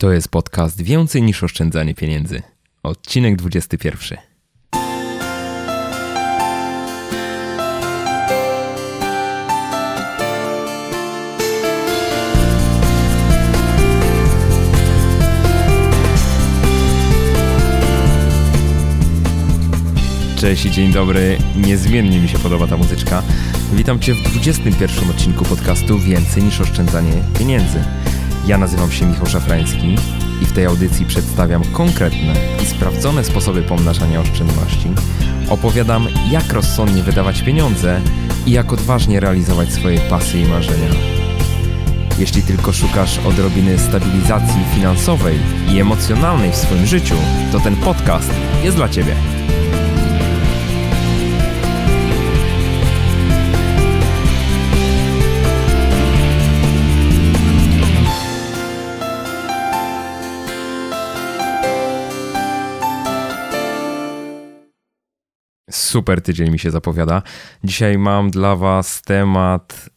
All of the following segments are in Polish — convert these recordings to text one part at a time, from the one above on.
To jest podcast Więcej niż oszczędzanie pieniędzy. Odcinek 21. Cześć i dzień dobry. Niezmiennie mi się podoba ta muzyczka. Witam Cię w 21 odcinku podcastu Więcej niż oszczędzanie pieniędzy. Ja nazywam się Michał Szafrański i w tej audycji przedstawiam konkretne i sprawdzone sposoby pomnażania oszczędności. Opowiadam, jak rozsądnie wydawać pieniądze i jak odważnie realizować swoje pasje i marzenia. Jeśli tylko szukasz odrobiny stabilizacji finansowej i emocjonalnej w swoim życiu, to ten podcast jest dla Ciebie. Super tydzień mi się zapowiada. Dzisiaj mam dla Was temat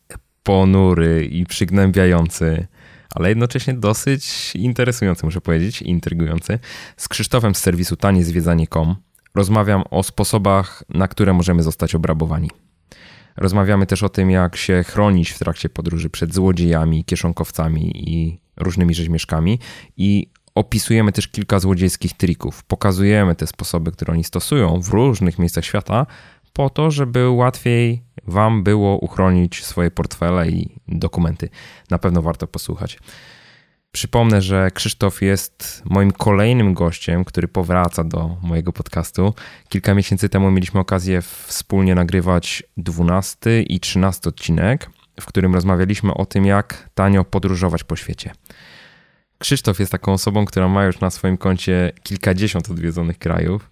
ponury i przygnębiający, ale jednocześnie dosyć interesujący, muszę powiedzieć, intrygujący. Z Krzysztofem z serwisu taniezwiedzanie.com rozmawiam o sposobach, na które możemy zostać obrabowani. Rozmawiamy też o tym, jak się chronić w trakcie podróży przed złodziejami, kieszonkowcami i różnymi rzeźmieszkami i opisujemy też kilka złodziejskich trików. Pokazujemy te sposoby, które oni stosują w różnych miejscach świata, po to, żeby łatwiej Wam było uchronić swoje portfele i dokumenty. Na pewno warto posłuchać. Przypomnę, że Krzysztof jest moim kolejnym gościem, który powraca do mojego podcastu. Kilka miesięcy temu mieliśmy okazję wspólnie nagrywać 12 i 13 odcinek, w którym rozmawialiśmy o tym, jak tanio podróżować po świecie. Krzysztof jest taką osobą, która ma już na swoim koncie kilkadziesiąt odwiedzonych krajów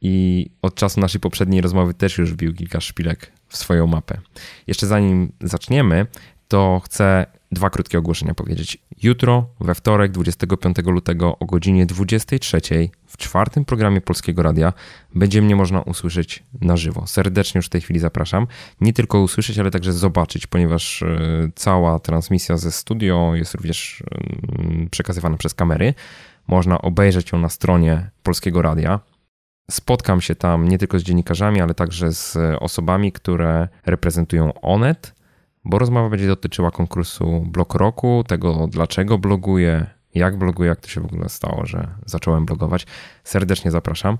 i od czasu naszej poprzedniej rozmowy też już wbił kilka szpilek w swoją mapę. Jeszcze zanim zaczniemy, to chcę dwa krótkie ogłoszenia powiedzieć. Jutro, we wtorek, 25 lutego o godzinie 23 w czwartym programie Polskiego Radia będzie mnie można usłyszeć na żywo. Serdecznie już w tej chwili zapraszam. Nie tylko usłyszeć, ale także zobaczyć, ponieważ e, cała transmisja ze studio jest również mm, przekazywana przez kamery. Można obejrzeć ją na stronie Polskiego Radia. Spotkam się tam nie tylko z dziennikarzami, ale także z osobami, które reprezentują Onet, bo rozmowa będzie dotyczyła konkursu Blog Roku, tego dlaczego bloguję, jak bloguję, jak to się w ogóle stało, że zacząłem blogować. Serdecznie zapraszam.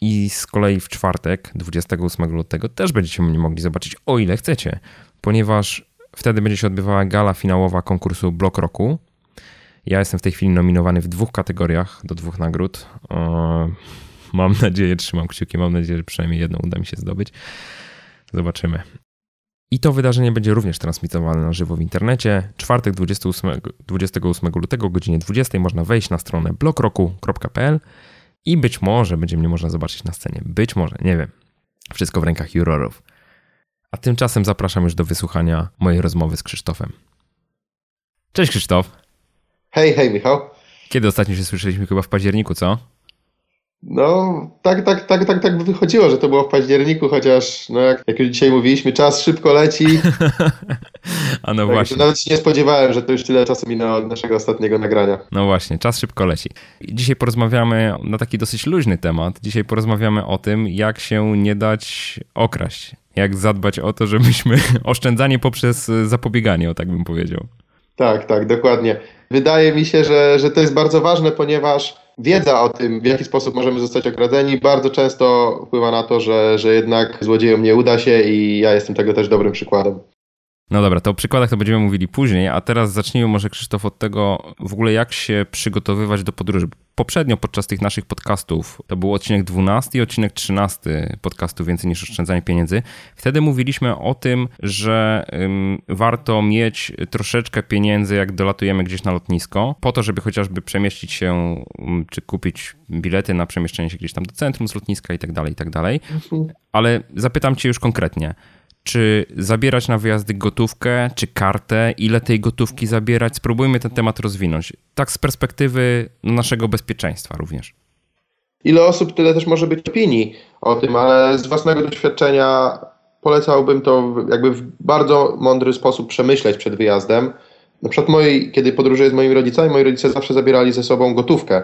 I z kolei w czwartek, 28 lutego, też będziecie mnie mogli zobaczyć, o ile chcecie, ponieważ wtedy będzie się odbywała gala finałowa konkursu Blog Roku. Ja jestem w tej chwili nominowany w dwóch kategoriach do dwóch nagród. Mam nadzieję, trzymam kciuki, mam nadzieję, że przynajmniej jedną uda mi się zdobyć. Zobaczymy. I to wydarzenie będzie również transmitowane na żywo w internecie. Czwartek 28, 28 lutego o godzinie 20 można wejść na stronę blokroku.pl i być może będzie mnie można zobaczyć na scenie. Być może, nie wiem. Wszystko w rękach jurorów. A tymczasem zapraszam już do wysłuchania mojej rozmowy z Krzysztofem. Cześć Krzysztof. Hej, hej Michał. Kiedy ostatnio się słyszeliśmy? Chyba w październiku, co? No, tak, tak, tak, tak, tak by wychodziło, że to było w październiku, chociaż, no jak, jak już dzisiaj mówiliśmy, czas szybko leci. A no tak, właśnie. Nawet się nie spodziewałem, że to już tyle czasu minęło od naszego ostatniego nagrania. No właśnie, czas szybko leci. Dzisiaj porozmawiamy na taki dosyć luźny temat. Dzisiaj porozmawiamy o tym, jak się nie dać okraść. Jak zadbać o to, żebyśmy oszczędzanie poprzez zapobieganie, o tak bym powiedział. Tak, tak, dokładnie. Wydaje mi się, że, że to jest bardzo ważne, ponieważ wiedza o tym, w jaki sposób możemy zostać okradzeni, bardzo często wpływa na to, że, że jednak złodziejom nie uda się i ja jestem tego też dobrym przykładem. No dobra, to o przykładach to będziemy mówili później, a teraz zacznijmy może Krzysztof od tego w ogóle jak się przygotowywać do podróży. Poprzednio podczas tych naszych podcastów, to był odcinek 12 i odcinek 13 podcastu Więcej niż oszczędzanie pieniędzy. Wtedy mówiliśmy o tym, że ym, warto mieć troszeczkę pieniędzy jak dolatujemy gdzieś na lotnisko, po to, żeby chociażby przemieścić się, ym, czy kupić bilety na przemieszczenie się gdzieś tam do centrum z lotniska i tak dalej, i tak dalej. Mhm. Ale zapytam cię już konkretnie czy zabierać na wyjazdy gotówkę, czy kartę, ile tej gotówki zabierać. Spróbujmy ten temat rozwinąć. Tak z perspektywy naszego bezpieczeństwa również. Ile osób, tyle też może być opinii o tym, ale z własnego doświadczenia polecałbym to jakby w bardzo mądry sposób przemyśleć przed wyjazdem. Na przykład moi, kiedy podróżuję z moimi rodzicami, moi rodzice zawsze zabierali ze sobą gotówkę.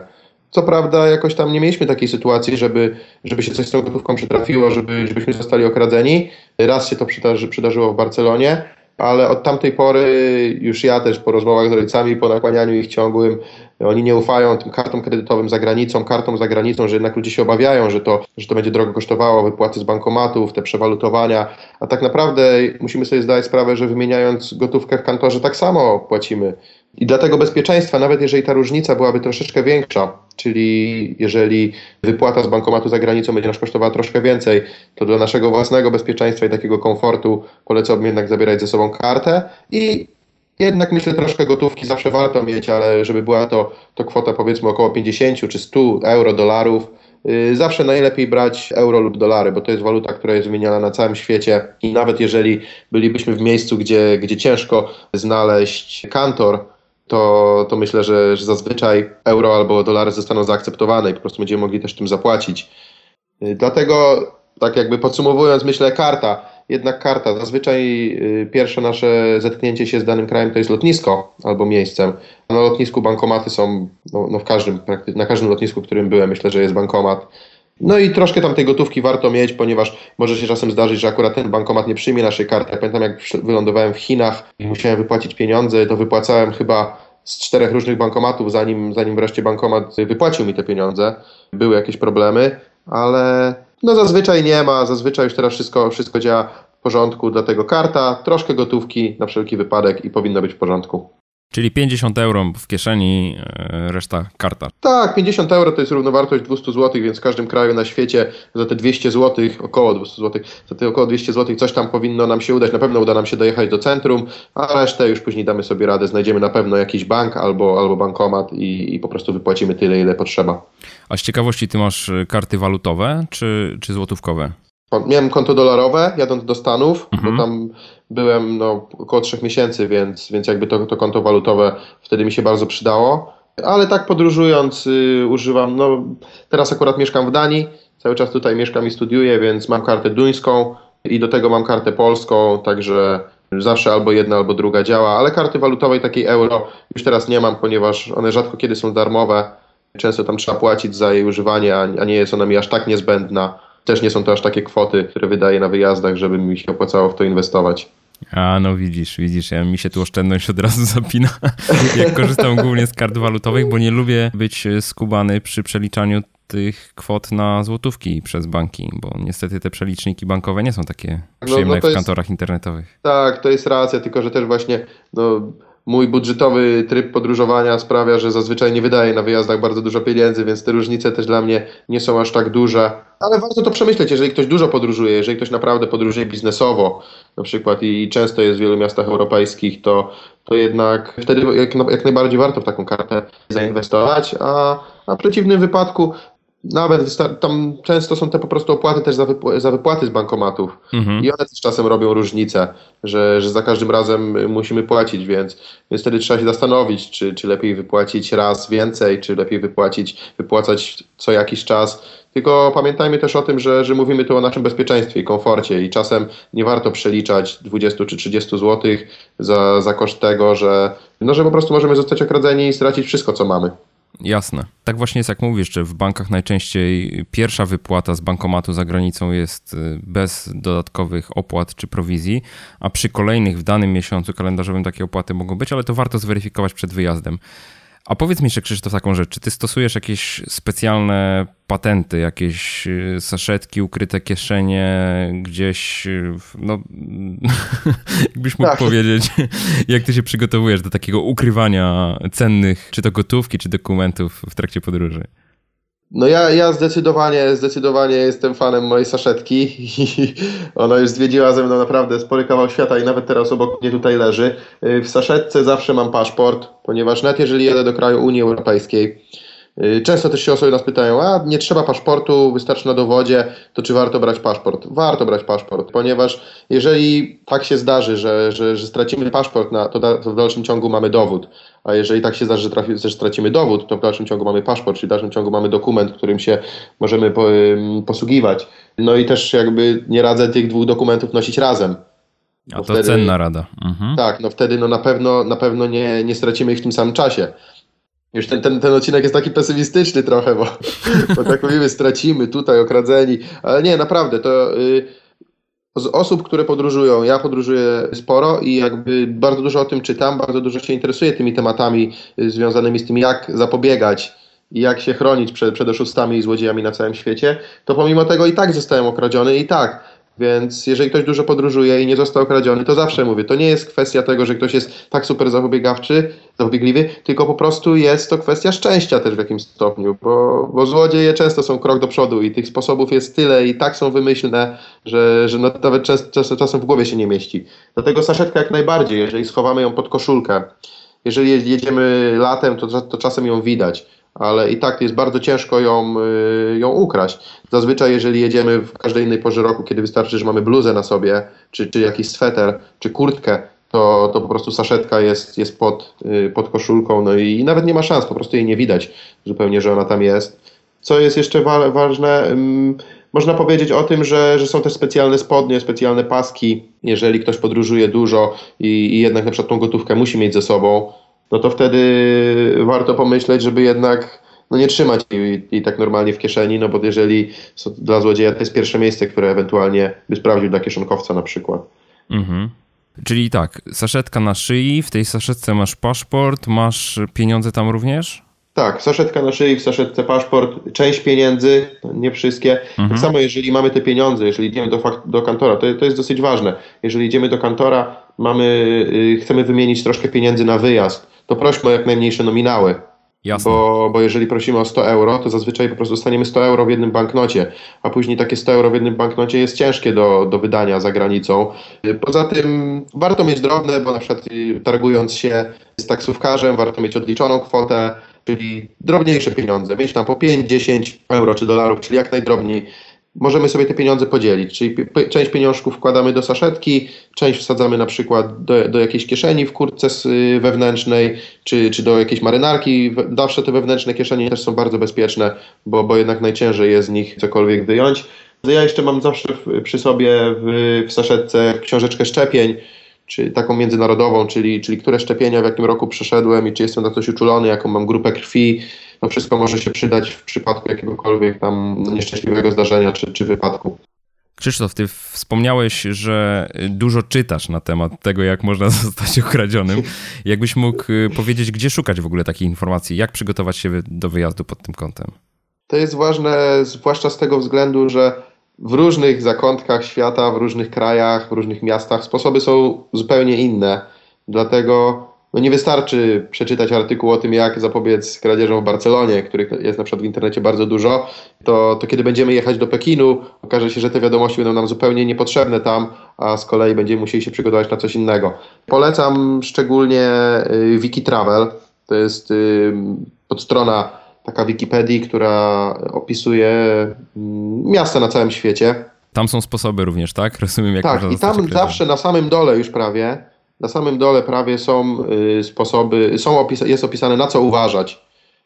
Co prawda jakoś tam nie mieliśmy takiej sytuacji, żeby, żeby się coś z tą gotówką przytrafiło, żeby, żebyśmy zostali okradzeni. Raz się to przydarzy, przydarzyło w Barcelonie, ale od tamtej pory już ja też po rozmowach z rodzicami, po nakłanianiu ich ciągłym, oni nie ufają tym kartom kredytowym za granicą, kartom za granicą, że jednak ludzie się obawiają, że to, że to będzie drogo kosztowało, wypłaty z bankomatów, te przewalutowania, a tak naprawdę musimy sobie zdać sprawę, że wymieniając gotówkę w kantorze tak samo płacimy. I dla tego bezpieczeństwa, nawet jeżeli ta różnica byłaby troszeczkę większa, czyli jeżeli wypłata z bankomatu za granicą będzie nas kosztowała troszkę więcej, to dla naszego własnego bezpieczeństwa i takiego komfortu polecałbym jednak zabierać ze sobą kartę i jednak myślę troszkę gotówki zawsze warto mieć, ale żeby była to, to kwota powiedzmy około 50 czy 100 euro, dolarów, yy, zawsze najlepiej brać euro lub dolary, bo to jest waluta, która jest wymieniana na całym świecie i nawet jeżeli bylibyśmy w miejscu, gdzie, gdzie ciężko znaleźć kantor, to, to myślę, że, że zazwyczaj euro albo dolary zostaną zaakceptowane i po prostu będziemy mogli też tym zapłacić. Yy, dlatego, tak jakby podsumowując, myślę, karta jednak karta. Zazwyczaj y, pierwsze nasze zetknięcie się z danym krajem to jest lotnisko albo miejscem. Na lotnisku bankomaty są no, no w każdym, na każdym lotnisku, którym byłem, myślę, że jest bankomat. No i troszkę tam tej gotówki warto mieć, ponieważ może się czasem zdarzyć, że akurat ten bankomat nie przyjmie naszej karty. Ja pamiętam, jak wylądowałem w Chinach i musiałem wypłacić pieniądze, to wypłacałem chyba z czterech różnych bankomatów, zanim, zanim wreszcie bankomat wypłacił mi te pieniądze. Były jakieś problemy, ale no zazwyczaj nie ma, zazwyczaj już teraz wszystko, wszystko działa w porządku, dlatego karta, troszkę gotówki na wszelki wypadek i powinno być w porządku. Czyli 50 euro w kieszeni, e, reszta karta. Tak, 50 euro to jest równowartość 200 zł, więc w każdym kraju na świecie za te 200 zł, około 200 zł, za te około 200 zł coś tam powinno nam się udać. Na pewno uda nam się dojechać do centrum, a resztę już później damy sobie radę. Znajdziemy na pewno jakiś bank albo, albo bankomat i, i po prostu wypłacimy tyle, ile potrzeba. A z ciekawości, ty masz karty walutowe czy, czy złotówkowe? Miałem konto dolarowe, jadąc do Stanów, mhm. bo tam byłem no, około trzech miesięcy, więc, więc jakby to, to konto walutowe wtedy mi się bardzo przydało. Ale tak podróżując y, używam, no teraz akurat mieszkam w Danii, cały czas tutaj mieszkam i studiuję, więc mam kartę duńską i do tego mam kartę polską, także zawsze albo jedna, albo druga działa, ale karty walutowej takiej euro już teraz nie mam, ponieważ one rzadko kiedy są darmowe. Często tam trzeba płacić za jej używanie, a nie jest ona mi aż tak niezbędna też nie są to aż takie kwoty, które wydaję na wyjazdach, żeby mi się opłacało w to inwestować. A no widzisz, widzisz, ja, mi się tu oszczędność od razu zapina, jak korzystam głównie z kart walutowych, bo nie lubię być skubany przy przeliczaniu tych kwot na złotówki przez banki, bo niestety te przeliczniki bankowe nie są takie przyjemne no, no jak w kantorach internetowych. Tak, to jest racja, tylko że też właśnie no, mój budżetowy tryb podróżowania sprawia, że zazwyczaj nie wydaję na wyjazdach bardzo dużo pieniędzy, więc te różnice też dla mnie nie są aż tak duże. Ale warto to przemyśleć, jeżeli ktoś dużo podróżuje, jeżeli ktoś naprawdę podróżuje biznesowo na przykład i często jest w wielu miastach europejskich, to, to jednak wtedy jak, jak najbardziej warto w taką kartę zainwestować, a, a w przeciwnym wypadku nawet tam często są te po prostu opłaty też za, wypł za wypłaty z bankomatów mhm. i one też czasem robią różnicę, że, że za każdym razem musimy płacić, więc, więc wtedy trzeba się zastanowić, czy, czy lepiej wypłacić raz więcej, czy lepiej wypłacić, wypłacać co jakiś czas. Tylko pamiętajmy też o tym, że, że mówimy tu o naszym bezpieczeństwie i komforcie i czasem nie warto przeliczać 20 czy 30 zł za, za koszt tego, że, no, że po prostu możemy zostać okradzeni i stracić wszystko, co mamy. Jasne. Tak właśnie jest, jak mówisz, że w bankach najczęściej pierwsza wypłata z bankomatu za granicą jest y, bez dodatkowych opłat czy prowizji, a przy kolejnych w danym miesiącu kalendarzowym takie opłaty mogą być, ale to warto zweryfikować przed wyjazdem. A powiedz mi jeszcze, Krzysztof, taką rzecz. Czy ty stosujesz jakieś specjalne patenty, jakieś y, saszetki, ukryte kieszenie, gdzieś, y, no, jakbyś mógł tak. powiedzieć, jak ty się przygotowujesz do takiego ukrywania cennych, czy to gotówki, czy dokumentów w trakcie podróży? No ja, ja zdecydowanie, zdecydowanie jestem fanem mojej saszetki i ona już zwiedziła ze mną naprawdę spory kawał świata i nawet teraz obok mnie tutaj leży. W saszetce zawsze mam paszport, ponieważ nawet jeżeli jedę do kraju Unii Europejskiej, Y, często też się osoby nas pytają, a nie trzeba paszportu, wystarczy na dowodzie, to czy warto brać paszport? Warto brać paszport, ponieważ jeżeli tak się zdarzy, że, że, że stracimy paszport, na, to, da, to, w dalszym ciągu mamy dowód, a jeżeli tak się zdarzy, że, trafi, że stracimy dowód, to w dalszym ciągu mamy paszport, czyli w dalszym ciągu mamy dokument, którym się możemy po, posługiwać. No i też jakby nie radzę tych dwóch dokumentów nosić razem A to wtedy, cenna rada. Mhm. Tak, no wtedy no na pewno, na pewno nie, nie stracimy ich w tym samym czasie. Już ten, ten, ten odcinek jest taki pesymistyczny trochę, bo, bo tak mówimy, stracimy tutaj, okradzeni. Ale nie, naprawdę, to y, z osób, które podróżują, ja podróżuję sporo i jakby bardzo dużo o tym czytam, bardzo dużo się interesuję tymi tematami y, związanymi z tym, jak zapobiegać i jak się chronić przed, przed oszustami i złodziejami na całym świecie, to pomimo tego i tak zostałem okradziony i tak więc jeżeli ktoś dużo podróżuje i nie został okradziony, to zawsze mówię, to nie jest kwestia tego, że ktoś jest tak super zapobiegawczy, zapobiegliwy, tylko po prostu jest to kwestia szczęścia też w jakimś stopniu, bo, bo złodzieje często są krok do przodu i tych sposobów jest tyle i tak są wymyślne, że, że nawet często, czasem w głowie się nie mieści. Dlatego saszetka jak najbardziej, jeżeli schowamy ją pod koszulkę, jeżeli jedziemy latem, to, to czasem ją widać ale i tak jest bardzo ciężko ją, y, ją ukraść. Zazwyczaj, jeżeli jedziemy w każdej innej porze roku, kiedy wystarczy, że mamy bluzę na sobie, czy, czy jakiś sweter, czy kurtkę, to, to po prostu saszetka jest, jest pod, y, pod koszulką, no i nawet nie ma szans, po prostu jej nie widać zupełnie, że ona tam jest. Co jest jeszcze wa ważne, można powiedzieć o tym, że, że są też specjalne spodnie, specjalne paski, jeżeli ktoś podróżuje dużo i, i jednak na przykład tą gotówkę musi mieć ze sobą, no to wtedy warto pomyśleć, żeby jednak no nie trzymać jej, jej tak normalnie w kieszeni, no bo jeżeli dla złodzieja to jest pierwsze miejsce, które ewentualnie by sprawdził dla kieszonkowca na przykład. Mhm. Czyli tak, saszetka na szyi, w tej saszetce masz paszport, masz pieniądze tam również? Tak, saszetka na szyi, w saszetce paszport, część pieniędzy, nie wszystkie. Mhm. Tak samo jeżeli mamy te pieniądze, jeżeli idziemy do, do kantora, to, to jest dosyć ważne. Jeżeli idziemy do kantora, mamy, y, chcemy wymienić troszkę pieniędzy na wyjazd, to prośmy o jak najmniejsze nominały. Jasne. Bo, bo jeżeli prosimy o 100 euro, to zazwyczaj po prostu dostaniemy 100 euro w jednym banknocie, a później takie 100 euro w jednym banknocie jest ciężkie do, do wydania za granicą. Poza tym warto mieć drobne, bo na przykład targując się z taksówkarzem, warto mieć odliczoną kwotę, czyli drobniejsze pieniądze, mieć tam po 5, 10 euro czy dolarów, czyli jak najdrobniej możemy sobie te pieniądze podzielić, czyli część pieniążków wkładamy do saszetki, część wsadzamy na przykład do, do jakiejś kieszeni w kurtce y, wewnętrznej, czy, czy do jakiejś marynarki. Zawsze te wewnętrzne kieszenie też są bardzo bezpieczne, bo, bo jednak najciężej jest z nich cokolwiek wyjąć. Ja jeszcze mam zawsze przy sobie w, w saszetce książeczkę szczepień, czy taką międzynarodową, czyli, czyli które szczepienia w jakim roku przeszedłem i czy jestem na coś uczulony, jaką mam grupę krwi, to wszystko może się przydać w przypadku jakiegokolwiek tam nieszczęśliwego zdarzenia czy, czy wypadku. Krzysztof, ty wspomniałeś, że dużo czytasz na temat tego, jak można zostać okradzionym. Jakbyś mógł y, powiedzieć, gdzie szukać w ogóle takiej informacji? Jak przygotować się do wyjazdu pod tym kątem? To jest ważne, zwłaszcza z tego względu, że w różnych zakątkach świata, w różnych krajach, w różnych miastach sposoby są zupełnie inne. Dlatego no nie wystarczy przeczytać artykuł o tym, jak zapobiec kradzieżom w Barcelonie, których jest na przykład w internecie bardzo dużo, to, to kiedy będziemy jechać do Pekinu, okaże się, że te wiadomości będą nam zupełnie niepotrzebne tam, a z kolei będziemy musieli się przygotować na coś innego. Polecam szczególnie y, Wikitravel, to jest podstrona taka Wikipedii, która opisuje mm, miasta na całym świecie. Tam są sposoby również, tak? Rozumiem, jak Tak, i tam zawsze na samym dole już prawie na samym dole prawie są y, sposoby, są opis jest opisane na co uważać,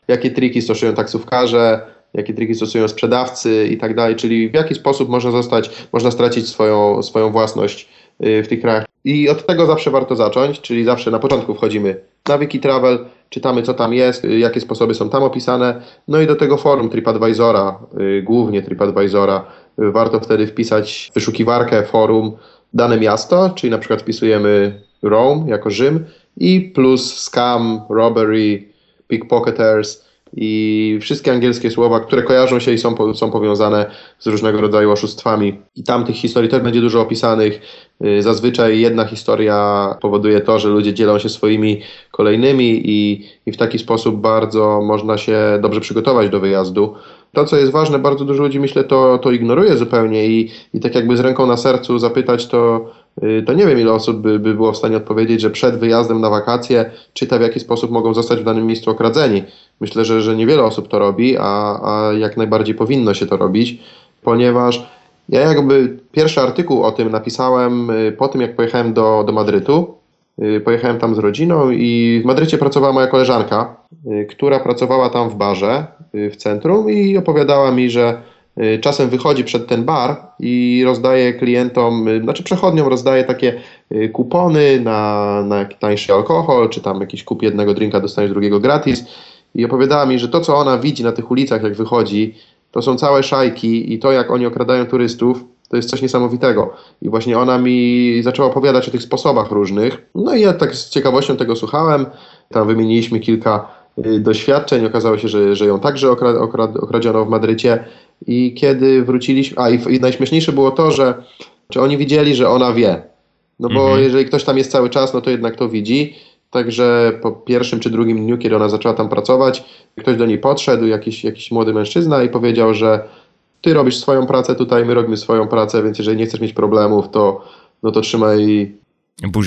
jakie triki stosują taksówkarze, jakie triki stosują sprzedawcy i tak dalej, czyli w jaki sposób można zostać, można stracić swoją, swoją własność y, w tych krajach. I od tego zawsze warto zacząć, czyli zawsze na początku wchodzimy na Wikitravel, czytamy co tam jest, y, jakie sposoby są tam opisane, no i do tego forum TripAdvisora, głównie TripAdvisora, warto wtedy wpisać wyszukiwarkę forum dane miasto, czyli na przykład wpisujemy Rome jako Rzym i plus scam, robbery, pickpocketers i wszystkie angielskie słowa, które kojarzą się i są, są powiązane z różnego rodzaju oszustwami. I tam tych historii też będzie dużo opisanych. Y, zazwyczaj jedna historia powoduje to, że ludzie dzielą się swoimi kolejnymi i, i w taki sposób bardzo można się dobrze przygotować do wyjazdu. To, co jest ważne, bardzo dużo ludzi myślę to, to ignoruje zupełnie i, i tak jakby z ręką na sercu zapytać, to to nie wiem, ile osób by, by było w stanie odpowiedzieć, że przed wyjazdem na wakacje czyta w jaki sposób mogą zostać w danym miejscu okradzeni. Myślę, że, że niewiele osób to robi, a, a jak najbardziej powinno się to robić, ponieważ ja jakby pierwszy artykuł o tym napisałem y, po tym, jak pojechałem do, do Madrytu. Y, pojechałem tam z rodziną i w Madrycie pracowała moja koleżanka, która pracowała tam w barze w centrum i opowiadała mi, że y, czasem wychodzi przed ten bar i rozdaje klientom, y, znaczy przechodniom rozdaje takie kupony na, na tańszy alkohol, czy tam jakiś kup jednego drinka, dostaniesz drugiego gratis. I opowiadała mi, że to, co ona widzi na tych ulicach, jak wychodzi, to są całe szajki i to, jak oni okradają turystów, to jest coś niesamowitego. I właśnie ona mi zaczęła opowiadać o tych sposobach różnych. No i ja tak z ciekawością tego słuchałem. Tam wymieniliśmy kilka y, doświadczeń. Okazało się, że, że ją także okra, okra, okradziono w Madrycie. I kiedy wróciliśmy. A i, i najśmieszniejsze było to, że czy oni widzieli, że ona wie. No bo mhm. jeżeli ktoś tam jest cały czas, no to jednak to widzi. Także po pierwszym czy drugim dniu, kiedy ona zaczęła tam pracować, ktoś do niej podszedł, jakiś, jakiś młody mężczyzna i powiedział, że ty robisz swoją pracę tutaj, my robimy swoją pracę, więc jeżeli nie chcesz mieć problemów, to, no to trzymaj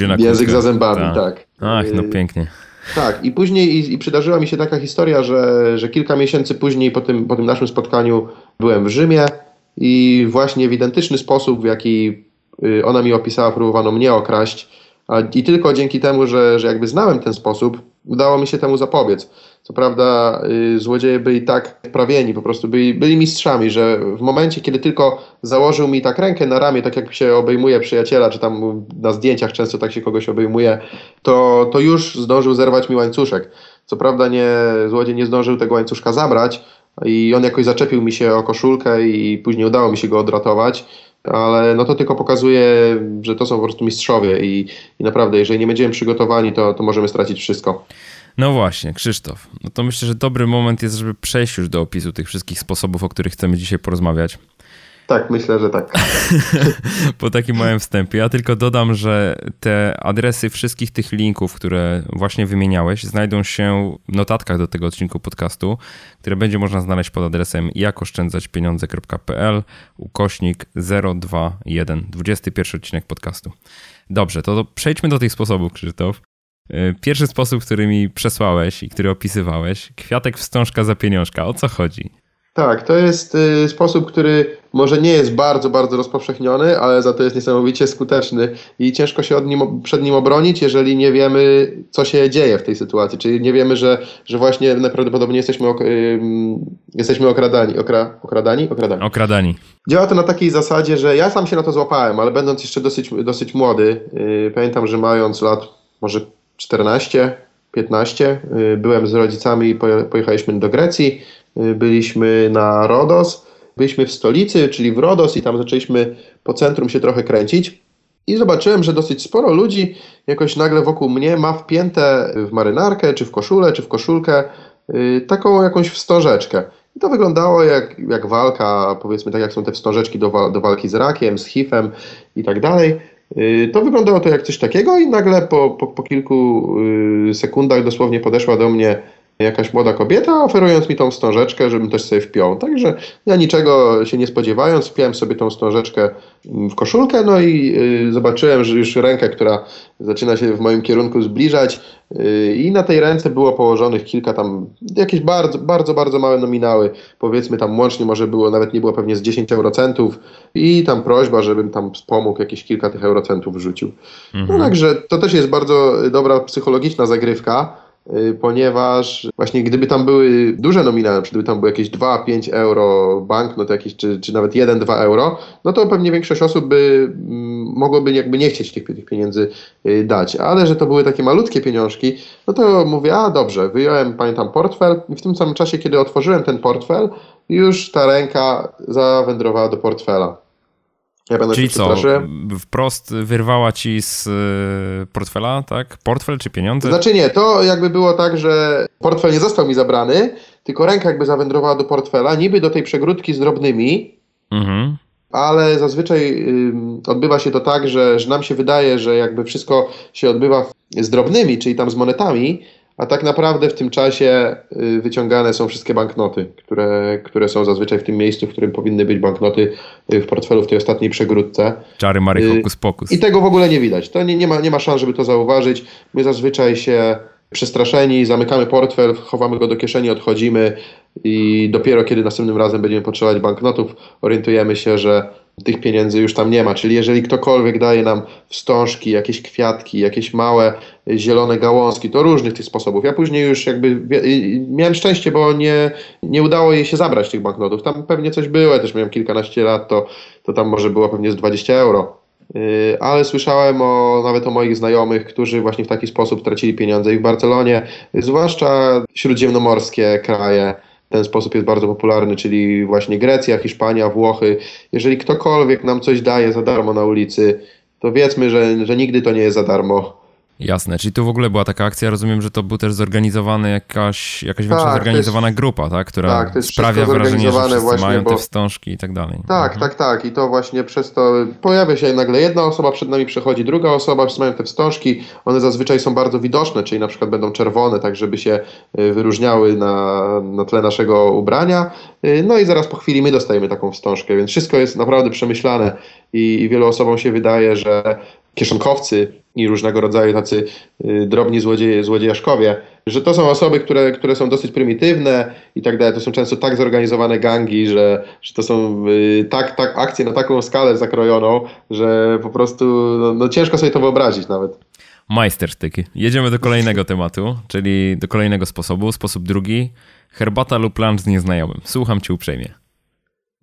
na język za zębami, tak. tak. Ach, no pięknie. Tak, i później i, i, przydarzyła mi się taka historia, że, że kilka miesięcy później po tym, po tym naszym spotkaniu byłem w Rzymie i właśnie w identyczny sposób, w jaki y, ona mi opisała, próbowano mnie okraść. I tylko dzięki temu, że, że jakby znałem ten sposób, udało mi się temu zapobiec. Co prawda y, złodzieje byli tak wprawieni, po prostu byli, byli mistrzami, że w momencie, kiedy tylko założył mi tak rękę na ramię, tak jak się obejmuje przyjaciela, czy tam na zdjęciach często tak się kogoś obejmuje, to, to już zdążył zerwać mi łańcuszek. Co prawda nie, złodziej nie zdążył tego łańcuszka zabrać i on jakoś zaczepił mi się o koszulkę i później udało mi się go odratować ale no to tylko pokazuje, że to są po prostu mistrzowie i, i naprawdę, jeżeli nie będziemy przygotowani, to, to możemy stracić wszystko. No właśnie, Krzysztof. No to myślę, że dobry moment jest, żeby przejść już do opisu tych wszystkich sposobów, o których chcemy dzisiaj porozmawiać. Tak, myślę, że tak. po takim małym wstępie. Ja tylko dodam, że te adresy wszystkich tych linków, które właśnie wymieniałeś, znajdą się w notatkach do tego odcinku podcastu, które będzie można znaleźć pod adresem jakoszczędzaćpieniądze.pl ukośnik 021, 21 odcinek podcastu. Dobrze, to przejdźmy do tych sposobów, Krzysztof. E, pierwszy sposób, który mi przesłałeś i który opisywałeś, kwiatek wstążka za pieniążka. O co chodzi? Tak, to jest y, sposób, który może nie jest bardzo, bardzo rozpowszechniony, ale za to jest niesamowicie skuteczny i ciężko się nim, przed nim obronić, jeżeli nie wiemy, co się dzieje w tej sytuacji. Czyli nie wiemy, że, że właśnie najprawdopodobniej jesteśmy, ok, y, jesteśmy okradani. Okra, okradani? Okradani. Okradani. Działa to na takiej zasadzie, że ja sam się na to złapałem, ale będąc jeszcze dosyć, dosyć młody, y, pamiętam, że mając lat może 14, 15, y, byłem z rodzicami i pojechaliśmy do Grecji byliśmy na Rodos, byliśmy w stolicy, czyli w Rodos i tam zaczęliśmy po centrum się trochę kręcić. I zobaczyłem, że dosyć sporo ludzi jakoś nagle wokół mnie ma wpięte w marynarkę, czy w koszulę, czy w koszulkę yy, taką jakąś wstążeczkę. I to wyglądało jak, jak walka, powiedzmy tak jak są te wstążeczki do, do walki z rakiem, z HIV-em i tak dalej. Yy, to wyglądało to jak coś takiego i nagle po, po, po kilku sekundach dosłownie podeszła do mnie jakaś młoda kobieta, oferując mi tą wstążeczkę, żebym też sobie wpiął. Także ja niczego się nie spodziewając, wpiąłem sobie tą wstążeczkę w koszulkę, no i y, zobaczyłem, że już rękę, która zaczyna się w moim kierunku zbliżać y, i na tej ręce było położonych kilka tam, jakieś bardzo, bardzo, bardzo małe nominały, powiedzmy tam łącznie może było, nawet nie było pewnie z 10 eurocentów i tam prośba, żebym tam wspomógł jakieś kilka tych eurocentów wrzucił. Mhm. No także to też jest bardzo dobra psychologiczna zagrywka, ponieważ właśnie gdyby tam były duże nominały, gdyby tam były jakieś 2-5 euro banknot czy, czy nawet 1-2 euro, no to pewnie większość osób by mm, mogłoby jakby nie chcieć tych, tych pieniędzy y, dać, ale że to były takie malutkie pieniążki, no to mówię, a dobrze, wyjąłem, pamiętam, portfel i w tym samym czasie, kiedy otworzyłem ten portfel, już ta ręka zawędrowała do portfela. Ja Czyli co, wprost wyrwała ci z y, portfela, tak? Portfel czy pieniądze? Znaczy nie, to jakby było tak, że portfel nie został mi zabrany, tylko ręka jakby zawędrowała do portfela, niby do tej przegródki z drobnymi, mhm. ale zazwyczaj odbywa się to tak, że, że nam się wydaje, że jakby wszystko się odbywa z drobnymi, czyli tam z monetami, a tak naprawdę w tym czasie y, wyciągane są wszystkie banknoty, które, które są zazwyczaj w tym miejscu, w którym powinny być banknoty y, w portfelu w tej ostatniej przegródce. Czary Mary Hokus Pokus. I tego w ogóle nie widać. To nie, nie, ma, nie ma szans, żeby to zauważyć. My zazwyczaj się przestraszeni, zamykamy portfel, chowamy go do kieszeni, odchodzimy i dopiero kiedy następnym razem będziemy potrzebować banknotów, orientujemy się, że tych pieniędzy już tam nie ma. Czyli jeżeli ktokolwiek daje nam wstążki, jakieś kwiatki, jakieś małe zielone gałązki, to różnych tych sposobów. Ja później już jakby miałem szczęście, bo nie, nie udało jej się zabrać tych banknotów. Tam pewnie coś było, ja też miałem kilkanaście lat, to, to tam może było pewnie z 20 euro. Y, ale słyszałem o, nawet o moich znajomych, którzy właśnie w taki sposób tracili pieniądze i w Barcelonie, zwłaszcza śródziemnomorskie kraje, ten sposób jest bardzo popularny, czyli właśnie Grecja, Hiszpania, Włochy. Jeżeli ktokolwiek nam coś daje za darmo na ulicy, to wiedzmy, że, że nigdy to nie jest za darmo. Jasne, czyli tu w ogóle była taka akcja, rozumiem, że to był też zorganizowany jakaś, jakaś większa tak, zorganizowana jest, grupa, tak? która tak, sprawia wrażenie, że wszyscy mają bo... te wstążki i tak dalej. Tak, mhm. tak, tak i to właśnie przez to pojawia się nagle jedna osoba, przed nami przechodzi druga osoba, wszyscy mają te wstążki, one zazwyczaj są bardzo widoczne, czyli na przykład będą czerwone, tak żeby się y, wyróżniały na, na tle naszego ubrania, y, no i zaraz po chwili my dostajemy taką wstążkę, więc wszystko jest naprawdę przemyślane i, i wielu osobom się wydaje, że kieszonkowcy i różnego rodzaju tacy y, drobni złodzieje, złodziejaszkowie, że to są osoby, które, które są dosyć prymitywne i tak dalej. To są często tak zorganizowane gangi, że, że to są y, tak, tak akcje na taką skalę zakrojoną, że po prostu no, no ciężko sobie to wyobrazić nawet. Majstersztyk. Jedziemy do kolejnego tematu, czyli do kolejnego sposobu. Sposób drugi. Herbata lub lunch z nieznajomym. Słucham cię uprzejmie.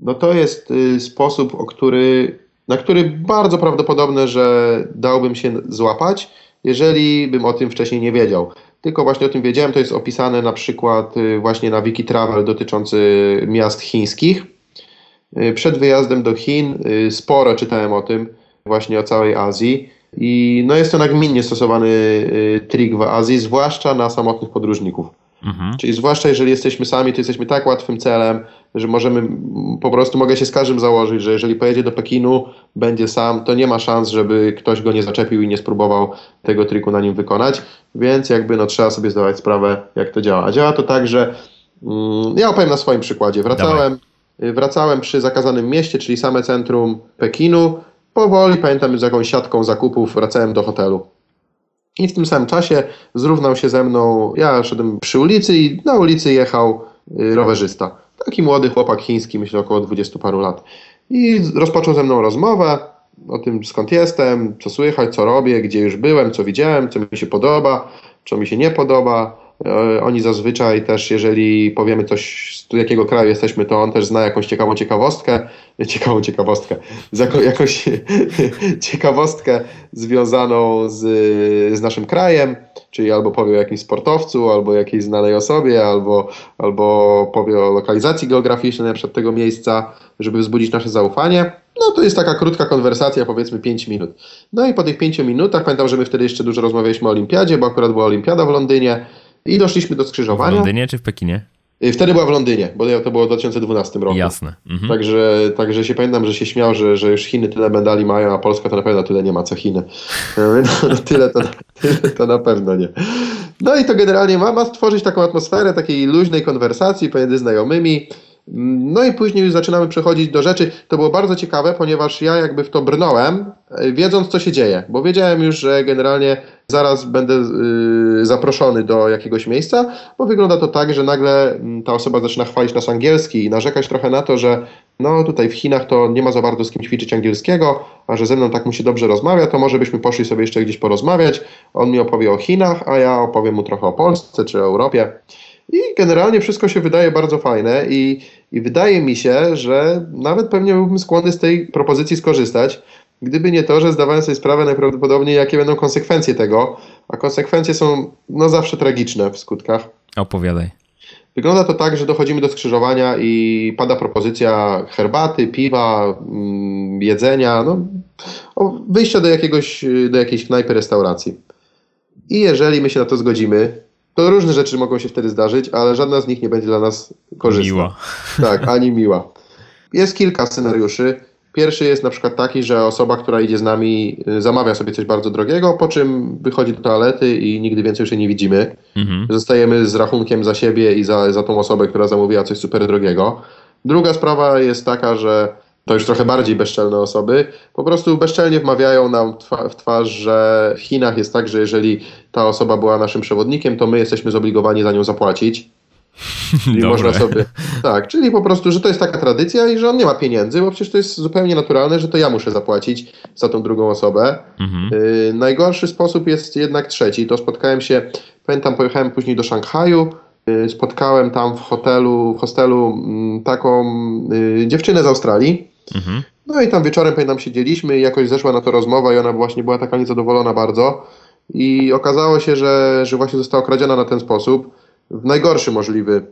No to jest y, sposób, o który na który bardzo prawdopodobne, że dałbym się złapać, jeżeli bym o tym wcześniej nie wiedział. Tylko właśnie o tym wiedziałem, to jest opisane na przykład y, właśnie na Wiki Travel dotyczący miast chińskich. Y, przed wyjazdem do Chin y, sporo czytałem o tym, właśnie o całej Azji. I no jest to nagminnie stosowany trik w Azji, zwłaszcza na samotnych podróżników. Mhm. Czyli zwłaszcza jeżeli jesteśmy sami, to jesteśmy tak łatwym celem, że możemy, po prostu mogę się z każdym założyć, że jeżeli pojedzie do Pekinu, będzie sam, to nie ma szans, żeby ktoś go nie zaczepił i nie spróbował tego triku na nim wykonać, więc jakby no trzeba sobie zdawać sprawę, jak to działa. A działa to tak, że mm, ja opowiem na swoim przykładzie. Wracałem, wracałem przy zakazanym mieście, czyli same centrum Pekinu, powoli, pamiętam z jakąś siatką zakupów, wracałem do hotelu. I w tym samym czasie zrównał się ze mną, ja szedłem przy ulicy i na ulicy jechał y, rowerzysta. Taki młody chłopak chiński, myślę około 20 paru lat. I rozpoczął ze mną rozmowę o tym skąd jestem, co słychać, co robię, gdzie już byłem, co widziałem, co mi się podoba, co mi się nie podoba. E, oni zazwyczaj też, jeżeli powiemy coś, z jakiego kraju jesteśmy, to on też zna jakąś ciekawą ciekawostkę, ciekawą ciekawostkę, jakąś ciekawostkę związaną z, z naszym krajem, czyli albo powie o jakimś sportowcu, albo jakiejś znanej osobie, albo, albo powie o lokalizacji geograficznej przykład tego miejsca, żeby wzbudzić nasze zaufanie. No to jest taka krótka konwersacja, powiedzmy 5 minut. No i po tych 5 minutach, pamiętam, że my wtedy jeszcze dużo rozmawialiśmy o olimpiadzie, bo akurat była olimpiada w Londynie, i doszliśmy do skrzyżowania. W Londynie czy w Pekinie? Y, wtedy była w Londynie, bo to było w 2012 roku. Jasne. Mhm. Także, także się pamiętam, że się śmiał, że, że już Chiny tyle medali mają, a Polska to na pewno tyle nie ma co Chiny. No, tyle, to, tyle to na pewno nie. No i to generalnie ma, ma stworzyć taką atmosferę takiej luźnej konwersacji pomiędzy znajomymi. No i później już zaczynamy przechodzić do rzeczy. To było bardzo ciekawe, ponieważ ja jakby w to brnąłem, e, wiedząc co się dzieje, bo wiedziałem już, że generalnie zaraz będę y, zaproszony do jakiegoś miejsca, bo wygląda to tak, że nagle mm, ta osoba zaczyna chwalić nas angielski i narzekać trochę na to, że no tutaj w Chinach to nie ma za bardzo z kim ćwiczyć angielskiego, a że ze mną tak mu się dobrze rozmawia, to może byśmy poszli sobie jeszcze gdzieś porozmawiać. On mi opowie o Chinach, a ja opowiem mu trochę o Polsce czy o Europie. I generalnie wszystko się wydaje bardzo fajne i, i wydaje mi się, że nawet pewnie byłbym skłonny z tej propozycji skorzystać, gdyby nie to, że zdawałem sobie sprawę najprawdopodobniej, jakie będą konsekwencje tego, a konsekwencje są no zawsze tragiczne w skutkach. Opowiadaj. Wygląda to tak, że dochodzimy do skrzyżowania i pada propozycja herbaty, piwa, mm, jedzenia, no, wyjścia do, jakiegoś, do jakiejś knajpy, restauracji. I jeżeli my się na to zgodzimy, to różne rzeczy mogą się wtedy zdarzyć, ale żadna z nich nie będzie dla nas korzystna. Miła. Tak, ani miła. Jest kilka scenariuszy. Pierwszy jest na przykład taki, że osoba, która idzie z nami, y, zamawia sobie coś bardzo drogiego, po czym wychodzi do toalety i nigdy więcej już jej nie widzimy. Mhm. Zostajemy z rachunkiem za siebie i za, za tą osobę, która zamówiła coś super drogiego. Druga sprawa jest taka, że to już trochę bardziej bezczelne osoby, po prostu bezczelnie wmawiają nam w twarz, że w Chinach jest tak, że jeżeli ta osoba była naszym przewodnikiem, to my jesteśmy zobligowani za nią zapłacić. Czyli można sobie. Tak, czyli po prostu, że to jest taka tradycja i że on nie ma pieniędzy, bo przecież to jest zupełnie naturalne, że to ja muszę zapłacić za tą drugą osobę. Mhm. Y, najgorszy sposób jest jednak trzeci. To spotkałem się, pamiętam, pojechałem później do Szanghaju. Y, spotkałem tam w hotelu, w hostelu mm, taką y, dziewczynę z Australii. Mhm. No i tam wieczorem, pamiętam, siedzieliśmy i jakoś zeszła na to rozmowa i ona właśnie była taka niezadowolona bardzo. I okazało się, że, że właśnie została okradziona na ten sposób w najgorszy możliwy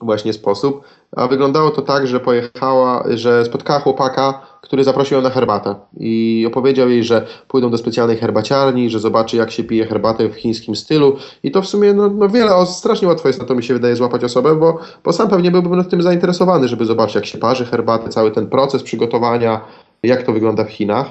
właśnie sposób. A wyglądało to tak, że pojechała, że spotkała chłopaka, który zaprosił ją na herbatę i opowiedział jej, że pójdą do specjalnej herbaciarni, że zobaczy jak się pije herbatę w chińskim stylu i to w sumie no, no wiele, strasznie łatwo jest na to mi się wydaje złapać osobę, bo, bo sam pewnie byłbym tym zainteresowany, żeby zobaczyć jak się parzy herbatę, cały ten proces przygotowania, jak to wygląda w Chinach.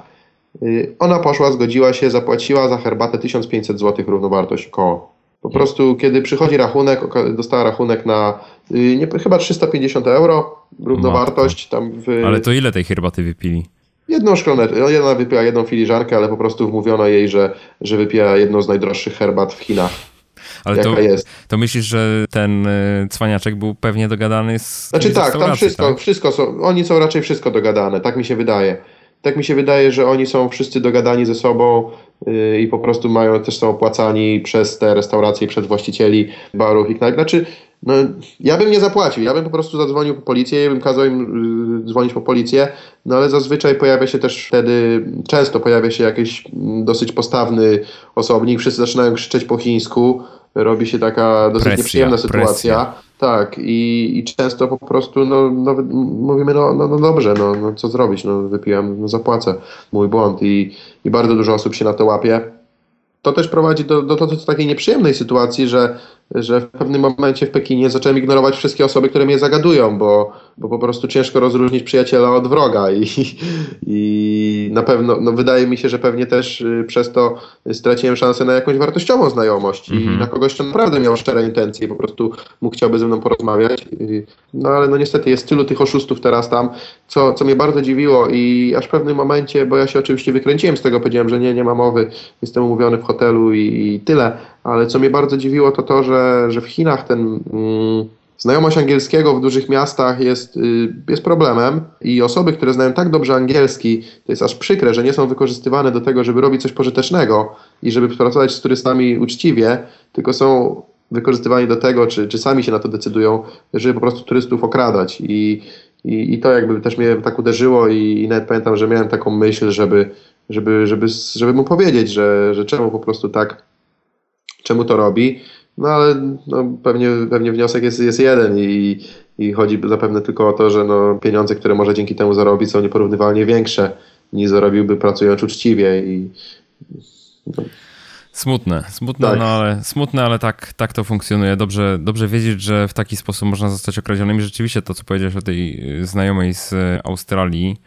Y, ona poszła, zgodziła się, zapłaciła za herbatę 1500 zł równowartość koło. Po prostu, kiedy przychodzi rachunek, dostała rachunek na y, nie, chyba 350 euro, równowartość tam w... Ale to ile tej herbaty wypili? Jedną szklaneczkę, no, jedna wypiła jedną filiżankę, ale po prostu wmówiono jej, że, że wypija jedną z najdroższych herbat w Chinach. Ale to, jest. to myślisz, że ten y, cwaniaczek był pewnie dogadany z Znaczy tak, tam wszystko, tak? wszystko są, oni są raczej wszystko dogadane, tak mi się wydaje. Tak mi się wydaje, że oni są wszyscy dogadani ze sobą, Y, i po prostu mają też są opłacani przez te restauracje, przez właścicieli barów i knajp. Znaczy, no, ja bym nie zapłacił, ja bym po prostu zadzwonił po policję, ja bym kazał im y, dzwonić po policję, no ale zazwyczaj pojawia się też wtedy, często pojawia się jakiś mm, dosyć postawny osobnik, wszyscy zaczynają krzyczeć po chińsku, robi się taka dosyć presja, nieprzyjemna sytuacja. Presja. Tak, i, i często po prostu no, nawet mówimy, no, no, no dobrze, no, no co zrobić, no wypiłem, no zapłacę, mój błąd i, i bardzo dużo osób się na to łapie. To też prowadzi do, do, do, do takiej nieprzyjemnej sytuacji, że że w pewnym momencie w Pekinie zacząłem ignorować wszystkie osoby, które mnie zagadują, bo, bo po prostu ciężko rozróżnić przyjaciela od wroga i, i na pewno, no wydaje mi się, że pewnie też y, przez to straciłem szansę na jakąś wartościową znajomość mm -hmm. i mhm. na kogoś, kto naprawdę miał szczere intencje, po prostu mógł chciałby ze mną porozmawiać. No ale no niestety jest tylu tych oszustów teraz tam, co, co mnie bardzo dziwiło i aż w pewnym momencie, bo ja się oczywiście wykręciłem z tego, powiedziałem, że nie, nie ma mowy, jestem umówiony w hotelu i, i tyle, ale co mnie bardzo dziwiło to to, że, że w Chinach ten mm, znajomość angielskiego w dużych miastach jest, y, jest problemem i osoby, które znają tak dobrze angielski, to jest aż przykre, że nie są wykorzystywane do tego, żeby robić coś pożytecznego i żeby pracować z turystami uczciwie, tylko są wykorzystywani do tego, czy, czy sami się na to decydują, żeby po prostu turystów okradać i i, I to jakby też mnie tak uderzyło i, i nawet pamiętam, że miałem taką myśl, żeby, żeby, żeby, żeby mu powiedzieć, że, że czemu po prostu tak czemu to robi. No ale no, pewnie, pewnie wniosek jest, jest jeden i, i chodzi zapewne tylko o to, że no, pieniądze, które może dzięki temu zarobić są nieporównywalnie większe niż zarobiłby pracując uczciwie i no. Smutne, smutne, tak. no ale, smutne, ale tak, tak to funkcjonuje. Dobrze, dobrze wiedzieć, że w taki sposób można zostać okradzionym. I rzeczywiście to, co powiedziałeś o tej znajomej z Australii,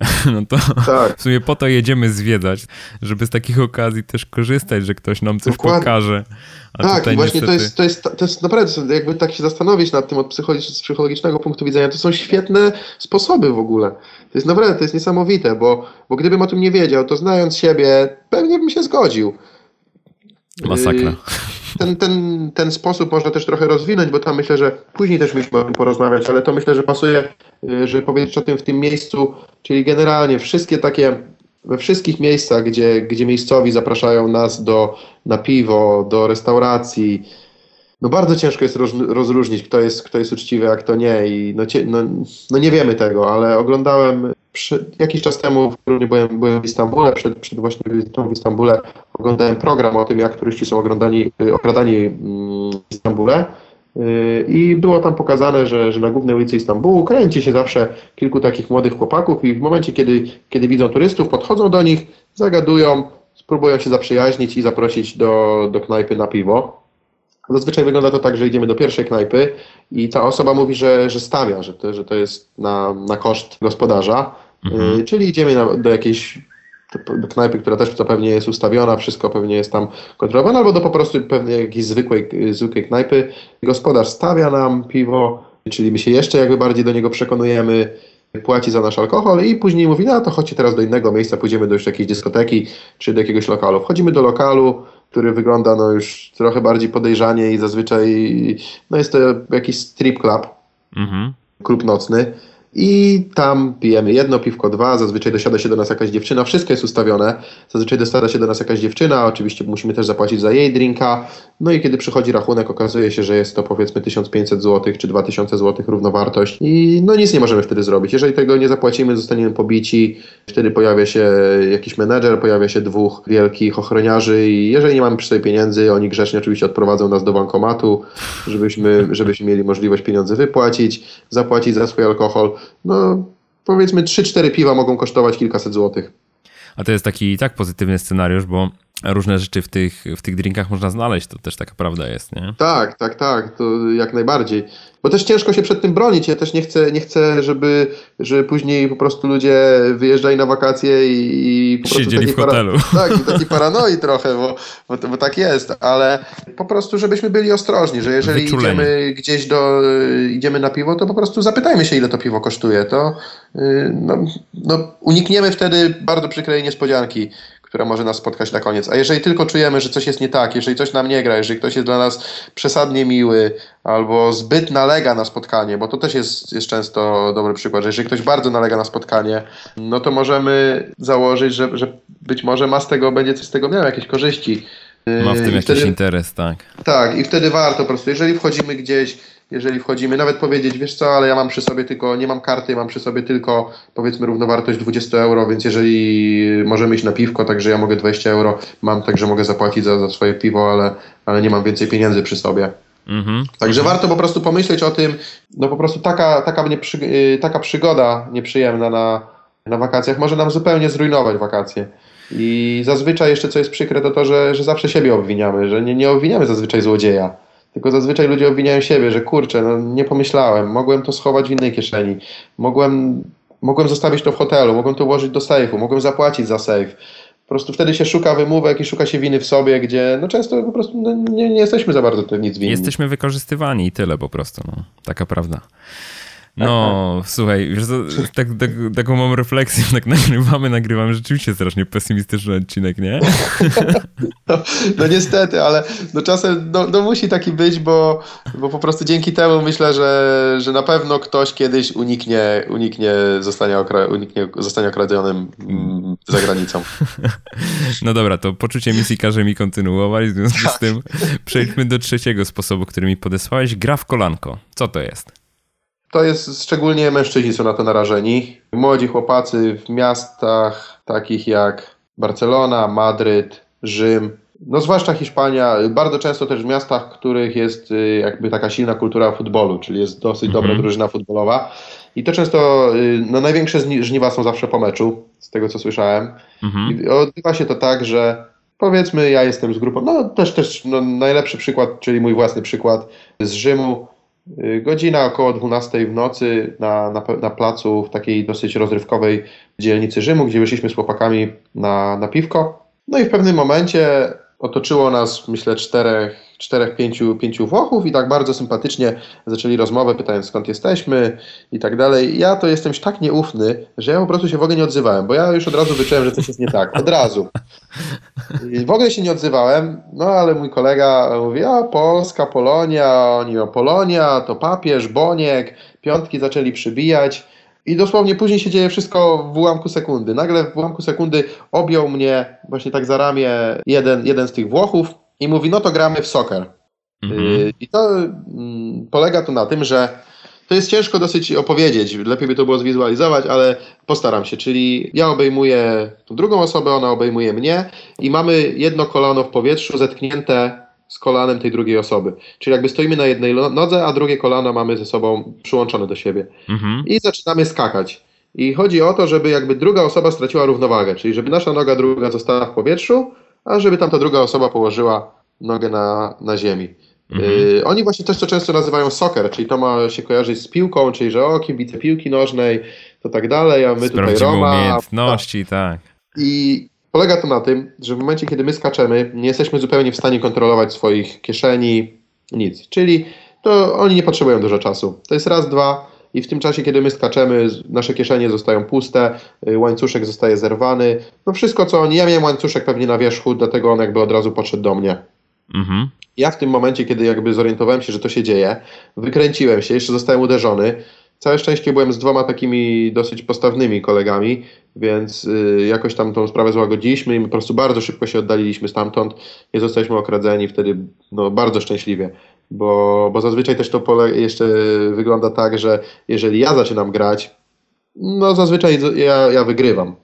no to tak. w sumie po to jedziemy zwiedzać, żeby z takich okazji też korzystać, że ktoś nam coś Dokładnie. pokaże. A tak, właśnie niestety... to, jest, to, jest, to jest naprawdę, jakby tak się zastanowić nad tym od psychologicznego punktu widzenia, to są świetne sposoby w ogóle. To jest naprawdę, to jest niesamowite, bo, bo gdybym o tym nie wiedział, to znając siebie, pewnie bym się zgodził. Masakra. Ten, ten, ten sposób można też trochę rozwinąć, bo tam myślę, że później też musimy o tym porozmawiać, ale to myślę, że pasuje, y, żeby powiedzieć o tym w tym miejscu, czyli generalnie wszystkie takie, we wszystkich miejscach, gdzie, gdzie miejscowi zapraszają nas do, na piwo, do restauracji, no bardzo ciężko jest rozróżnić, kto jest, kto jest uczciwy, a kto nie. I no, no, no nie wiemy tego, ale oglądałem przy, jakiś czas temu, byłem, byłem w Istambule, przed, przed właśnie wizytą w Istambule oglądałem program o tym, jak turyści są okradani, okradani mm, w Istambule. Y, I było tam pokazane, że, że na głównej ulicy Istambułu kręci się zawsze kilku takich młodych chłopaków i w momencie, kiedy, kiedy widzą turystów, podchodzą do nich, zagadują, spróbują się zaprzyjaźnić i zaprosić do, do knajpy na piwo. Zazwyczaj wygląda to tak, że idziemy do pierwszej knajpy i ta osoba mówi, że, że stawia, że to, że to jest na, na koszt gospodarza, mhm. Y, czyli idziemy na, do jakiejś do knajpy, która też co pewnie jest ustawiona, wszystko pewnie jest tam kontrolowane, albo do po prostu pewnej jakiejś zwykłej, zwykłej knajpy. Gospodarz stawia nam piwo, czyli my się jeszcze jakby bardziej do niego przekonujemy. płaci za nasz alkohol i później mówi, no to chodźcie teraz do innego miejsca, pójdziemy do już jakiejś dyskoteki czy do jakiegoś lokalu. Wchodzimy do lokalu, który wygląda no już trochę bardziej podejrzanie i zazwyczaj no jest to jakiś strip club, mhm. klub nocny i tam pijemy jedno piwko, dwa, zazwyczaj dosiada się do nas jakaś dziewczyna, wszystko jest ustawione, zazwyczaj dosiada się do nas jakaś dziewczyna, oczywiście musimy też zapłacić za jej drinka, no i kiedy przychodzi rachunek okazuje się, że jest to powiedzmy 1500 zł czy 2000 zł równowartość. I no nic nie możemy wtedy zrobić. Jeżeli tego nie zapłacimy, zostaniemy pobici, wtedy pojawia się jakiś menedżer, pojawia się dwóch wielkich ochroniarzy i jeżeli nie mamy przy sobie pieniędzy, oni grzecznie oczywiście odprowadzą nas do bankomatu, żebyśmy, żebyśmy mieli możliwość pieniądze wypłacić, zapłacić za swój alkohol no powiedzmy 3-4 piwa mogą kosztować kilkaset złotych. A to jest taki tak pozytywny scenariusz, bo różne rzeczy w tych, w tych drinkach można znaleźć, to też taka prawda jest, nie? Tak, tak, tak, to jak najbardziej. Bo też ciężko się przed tym bronić. Ja też nie chcę, nie chcę żeby, żeby później po prostu ludzie wyjeżdżali na wakacje i, i po prostu Siedzieli w hotelu. Para, tak, taki paranoi trochę, bo, bo, bo, tak jest, ale po prostu żebyśmy byli ostrożni, że jeżeli Wyczuleni. idziemy gdzieś do, idziemy na piwo, to po prostu zapytajmy się, ile to piwo kosztuje. To y, no, no, unikniemy wtedy bardzo przykrej niespodzianki która może nas spotkać na koniec. A jeżeli tylko czujemy, że coś jest nie tak, jeżeli coś nam nie gra, jeżeli ktoś jest dla nas przesadnie miły albo zbyt nalega na spotkanie, bo to też jest, jest często dobry przykład, że jeżeli ktoś bardzo nalega na spotkanie, no to możemy założyć, że, że być może ma z tego, będzie coś z tego miał, jakieś korzyści. Ma w tym I jakiś wtedy, interes, tak. Tak, i wtedy warto po prostu, jeżeli wchodzimy gdzieś, jeżeli wchodzimy, nawet powiedzieć, wiesz co, ale ja mam przy sobie tylko, nie mam karty, mam przy sobie tylko powiedzmy równowartość 20 euro, więc jeżeli możemy iść na piwko, także ja mogę 20 euro, mam także mogę zapłacić za, za swoje piwo, ale, ale nie mam więcej pieniędzy przy sobie. Mhm. Także mhm. warto po prostu pomyśleć o tym, no po prostu taka, taka, nieprzy, y, taka przygoda nieprzyjemna na, na wakacjach może nam zupełnie zrujnować wakacje. I zazwyczaj jeszcze co jest przykre to to, że, że zawsze siebie obwiniamy, że nie, nie obwiniamy zazwyczaj złodzieja. Tylko zazwyczaj ludzie obwiniają siebie, że kurczę, no nie pomyślałem, mogłem to schować w innej kieszeni, mogłem, mogłem zostawić to w hotelu, mogłem to włożyć do sejfu, mogłem zapłacić za sejf. Po prostu wtedy się szuka wymówek i szuka się winy w sobie, gdzie no często po prostu no, nie, nie, jesteśmy za bardzo nic winni. Jesteśmy wykorzystywani i tyle po prostu, no. taka prawda. No, słuchaj, wiesz co, tak, tak, taką mam refleksję, tak nagrywamy, nagrywamy rzeczywiście strasznie pesymistyczny odcinek, nie? No, no niestety, ale no czasem no, no, musi taki być, bo, bo po prostu dzięki temu myślę, że, że na pewno ktoś kiedyś uniknie, uniknie, zostanie, okra, uniknie zostanie okradzionym mm, za granicą. No dobra, to poczucie misji każe mi kontynuować, w związku z tak. tym przejdźmy do trzeciego sposobu, który mi podesłałeś. Gra w kolanko. Co to jest? To jest szczególnie mężczyźni są na to narażeni. Młodzi chłopacy w miastach takich jak Barcelona, Madryt, Rzym, no zwłaszcza Hiszpania, bardzo często też w miastach, w których jest y, jakby taka silna kultura futbolu, czyli jest dosyć mm -hmm. dobra drużyna futbolowa. I to często, y, no największe żniwa są zawsze po meczu, z tego co słyszałem. Mm. I odbywa się to tak, że powiedzmy ja jestem z grupą, no też też no, najlepszy przykład, czyli mój własny przykład z Rzymu. Y, godzina około 12 w nocy na, na, na placu w takiej dosyć rozrywkowej dzielnicy Rzymu, gdzie wyszliśmy z chłopakami na, na piwko. No i w pewnym momencie otoczyło nas, myślę, czterech, czterech pięciu, pięciu Włochów i tak bardzo sympatycznie zaczęli rozmowę, pytając skąd jesteśmy i tak dalej. Ja to jestem tak nieufny, że ja po prostu się w ogóle nie odzywałem, bo ja już od razu wyczułem, że coś jest nie tak. Od razu. I w ogóle się nie odzywałem, no ale mój kolega mówi, a Polska, Polonia, oni o Polonia, to papież, Boniek, piątki zaczęli przybijać. I dosłownie później się dzieje wszystko w ułamku sekundy. Nagle w ułamku sekundy objął mnie właśnie tak za ramię jeden, jeden z tych Włochów i mówi, no to gramy w soccer. Mhm. Y, I to mm, polega to na tym, że to jest ciężko dosyć opowiedzieć, lepiej by to było zwizualizować, ale postaram się. Czyli ja obejmuję tą drugą osobę, ona obejmuje mnie i mamy jedno kolano w powietrzu zetknięte z kolanem tej drugiej osoby. Czyli jakby stoimy na jednej nodze, a drugie kolano mamy ze sobą przyłączone do siebie. Mhm. I zaczynamy skakać. I chodzi o to, żeby jakby druga osoba straciła równowagę, czyli żeby nasza noga druga została w powietrzu, a żeby tamta druga osoba położyła nogę na, na ziemi. Mhm. Yy, oni właśnie też to często nazywają soccer, czyli to ma się kojarzyć z piłką, czyli że o, kibice piłki nożnej, to tak dalej, a my tutaj Roma. umiejętności, tak. I Polega to na tym, że w momencie, kiedy my skaczemy, nie jesteśmy zupełnie w stanie kontrolować swoich kieszeni, nic. Czyli to oni nie potrzebują dużo czasu. To jest raz, dwa. i w tym czasie, kiedy my skaczemy, nasze kieszenie zostają puste, y, łańcuszek zostaje zerwany. No wszystko, co oni. Ja miałem łańcuszek pewnie na wierzchu, dlatego on jakby od razu podszedł do mnie. Mhm. Ja w tym momencie, kiedy jakby zorientowałem się, że to się dzieje, wykręciłem się, jeszcze zostałem uderzony. Całe szczęście byłem z dwoma takimi dosyć postawnymi kolegami, więc y, jakoś tam tą sprawę złagodziliśmy i po prostu bardzo szybko się oddaliliśmy stamtąd. Nie zostaliśmy okradzeni wtedy no, bardzo szczęśliwie, bo, bo zazwyczaj też to pole jeszcze wygląda tak, że jeżeli ja zaczynam grać, no zazwyczaj ja, ja wygrywam.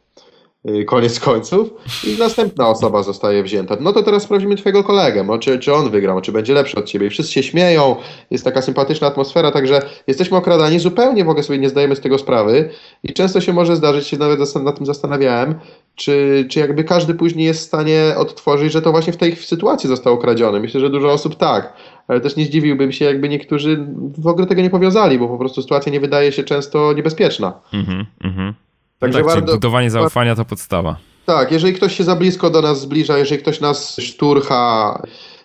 Y, koniec końców i następna osoba zostaje wzięta. No to teraz sprawdzimy twojego kolegę, no, czy, czy on wygrał, czy będzie lepszy od ciebie. I wszyscy się śmieją, jest taka sympatyczna atmosfera, także jesteśmy okradani, zupełnie w ogóle sobie nie zdajemy z tego sprawy i często się może zdarzyć, się nawet nad tym zastanawiałem, czy, czy jakby każdy później jest w stanie odtworzyć, że to właśnie w tej sytuacji został okradziony. Myślę, że dużo osób tak, ale też nie zdziwiłbym się, jakby niektórzy w ogóle tego nie powiązali, bo po prostu sytuacja nie wydaje się często niebezpieczna. Mhm, mhm. Także tak, warto, budowanie zaufania to podstawa. Tak, jeżeli ktoś się za blisko do nas zbliża, jeżeli ktoś nas szturcha,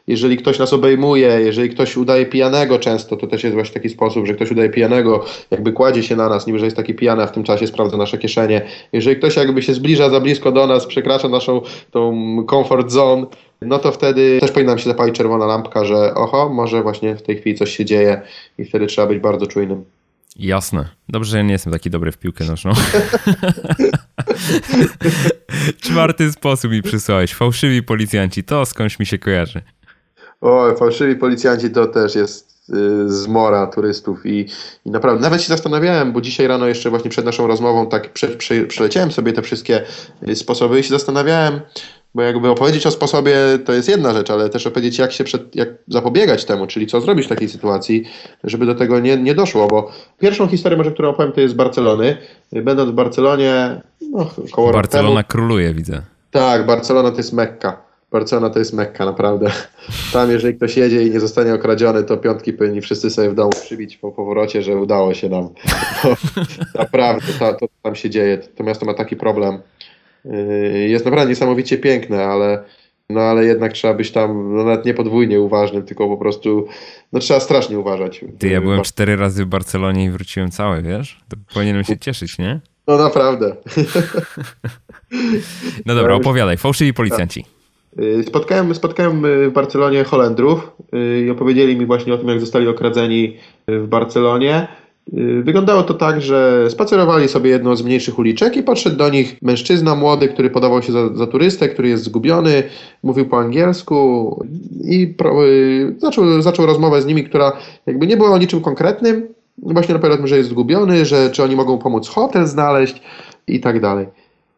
jeżeli ktoś nas obejmuje, jeżeli ktoś udaje pijanego często, to też jest właśnie taki sposób, że ktoś udaje pijanego, jakby kładzie się na nas, niby że jest taki pijany, a w tym czasie sprawdza nasze kieszenie. Jeżeli ktoś jakby się zbliża za blisko do nas, przekracza naszą tą comfort zone, no to wtedy też powinna się zapalić czerwona lampka, że oho, może właśnie w tej chwili coś się dzieje i wtedy trzeba być bardzo czujnym. Jasne. Dobrze, że ja nie jestem taki dobry w piłkę nożną. Czwarty sposób mi przysłałeś. Fałszywi policjanci. To skądś mi się kojarzy. O, fałszywi policjanci to też jest y, zmora turystów i, i naprawdę, nawet się zastanawiałem, bo dzisiaj rano jeszcze właśnie przed naszą rozmową tak prze, prze, przeleciałem sobie te wszystkie y, sposoby i się zastanawiałem, bo jakby opowiedzieć o sposobie to jest jedna rzecz, ale też opowiedzieć jak się przed, jak zapobiegać temu, czyli co zrobić w takiej sytuacji, żeby do tego nie, nie doszło, bo pierwszą historię może, którą opowiem to jest z Barcelony. Będąc w Barcelonie, no, koło Barcelona temu, króluje, widzę. Tak, Barcelona to jest Mekka. Barcelona to jest Mekka, naprawdę. Tam jeżeli ktoś jedzie i nie zostanie okradziony, to piątki powinni wszyscy sobie w domu przybić po powrocie, że udało się nam. Naprawdę, to, to tam się dzieje. To miasto ma taki problem jest naprawdę niesamowicie piękne, ale, no ale jednak trzeba być tam no nawet nie podwójnie uważnym, tylko po prostu no trzeba strasznie uważać. Ty, ja byłem cztery razy w Barcelonie i wróciłem cały, wiesz? To powinienem się cieszyć, nie? No naprawdę. no dobra, opowiadaj. Fałszywi policjanci. Yy, spotkałem, spotkałem w Barcelonie Holendrów yy, i opowiedzieli mi właśnie o tym, jak zostali okradzeni w Barcelonie. Y, wyglądało to tak, że spacerowali sobie jedną z mniejszych uliczek i podszedł do nich mężczyzna młody, który podawał się za, za turystę, który jest zgubiony, mówił po angielsku i pro, y, zaczął, zaczął rozmowę z nimi, która jakby nie była o niczym konkretnym. Właśnie napowiadał tym, że jest zgubiony, że czy oni mogą pomóc hotel znaleźć i tak dalej.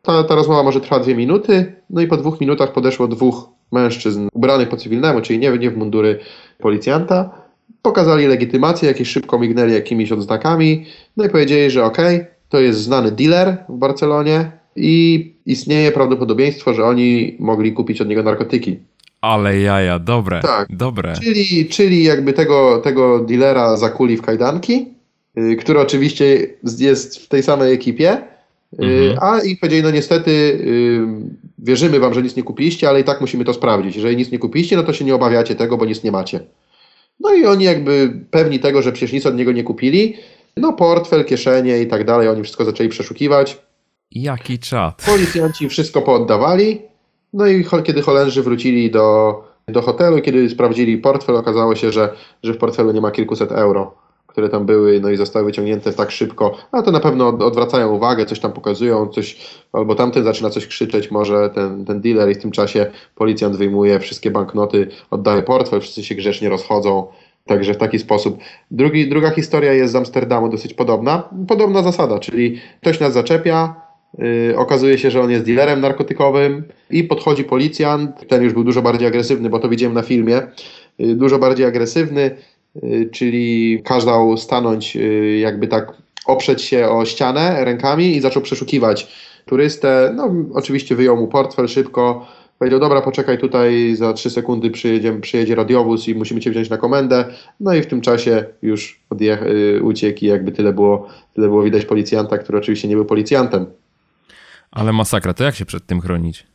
Ta, ta rozmowa może trwa dwie minuty, no i po dwóch minutach podeszło dwóch mężczyzn ubranych po cywilnemu, czyli nie, nie w mundury policjanta Pokazali legitymację, jakieś szybko mignęli jakimiś odznakami, no i powiedzieli, że okej, okay, to jest znany dealer w Barcelonie i istnieje prawdopodobieństwo, że oni mogli kupić od niego narkotyki. Ale jaja, dobre, tak. dobre. Czyli, czyli jakby tego, tego dealera zakuli w kajdanki, yy, który oczywiście jest w tej samej ekipie, yy, mhm. a i powiedzieli, no niestety yy, wierzymy wam, że nic nie kupiliście, ale i tak musimy to sprawdzić. Jeżeli nic nie kupiliście, no to się nie obawiacie tego, bo nic nie macie. No i oni jakby pewni tego, że przecież nic od niego nie kupili, no portfel, kieszenie i tak dalej, oni wszystko zaczęli przeszukiwać. Jaki czat. Policjanci wszystko pooddawali, no i kiedy Holendrzy wrócili do, do hotelu, kiedy sprawdzili portfel, okazało się, że, że w portfelu nie ma kilkuset euro które tam były, no i zostały wyciągnięte tak szybko, a to na pewno odwracają uwagę, coś tam pokazują, coś, albo tamten zaczyna coś krzyczeć, może ten, ten dealer i w tym czasie policjant wyjmuje wszystkie banknoty, oddaje portfel, wszyscy się grzecznie rozchodzą. Także w taki sposób. Drugi, druga historia jest z Amsterdamu dosyć podobna. Podobna zasada, czyli ktoś nas zaczepia, yy, okazuje się, że on jest dealerem narkotykowym i podchodzi policjant. Ten już był dużo bardziej agresywny, bo to widziałem na filmie. Yy, dużo bardziej agresywny Y, czyli kazał stanąć y, jakby tak oprzeć się o ścianę rękami i zaczął przeszukiwać turystę. No oczywiście wyjął mu portfel szybko, powiedział dobra poczekaj tutaj za trzy sekundy przyjedzie, przyjedzie radiowóz i musimy cię wziąć na komendę. No i w tym czasie już odjech- y, uciekł i jakby tyle było, tyle było widać policjanta, który oczywiście nie był policjantem. Ale masakra, to jak się przed tym chronić?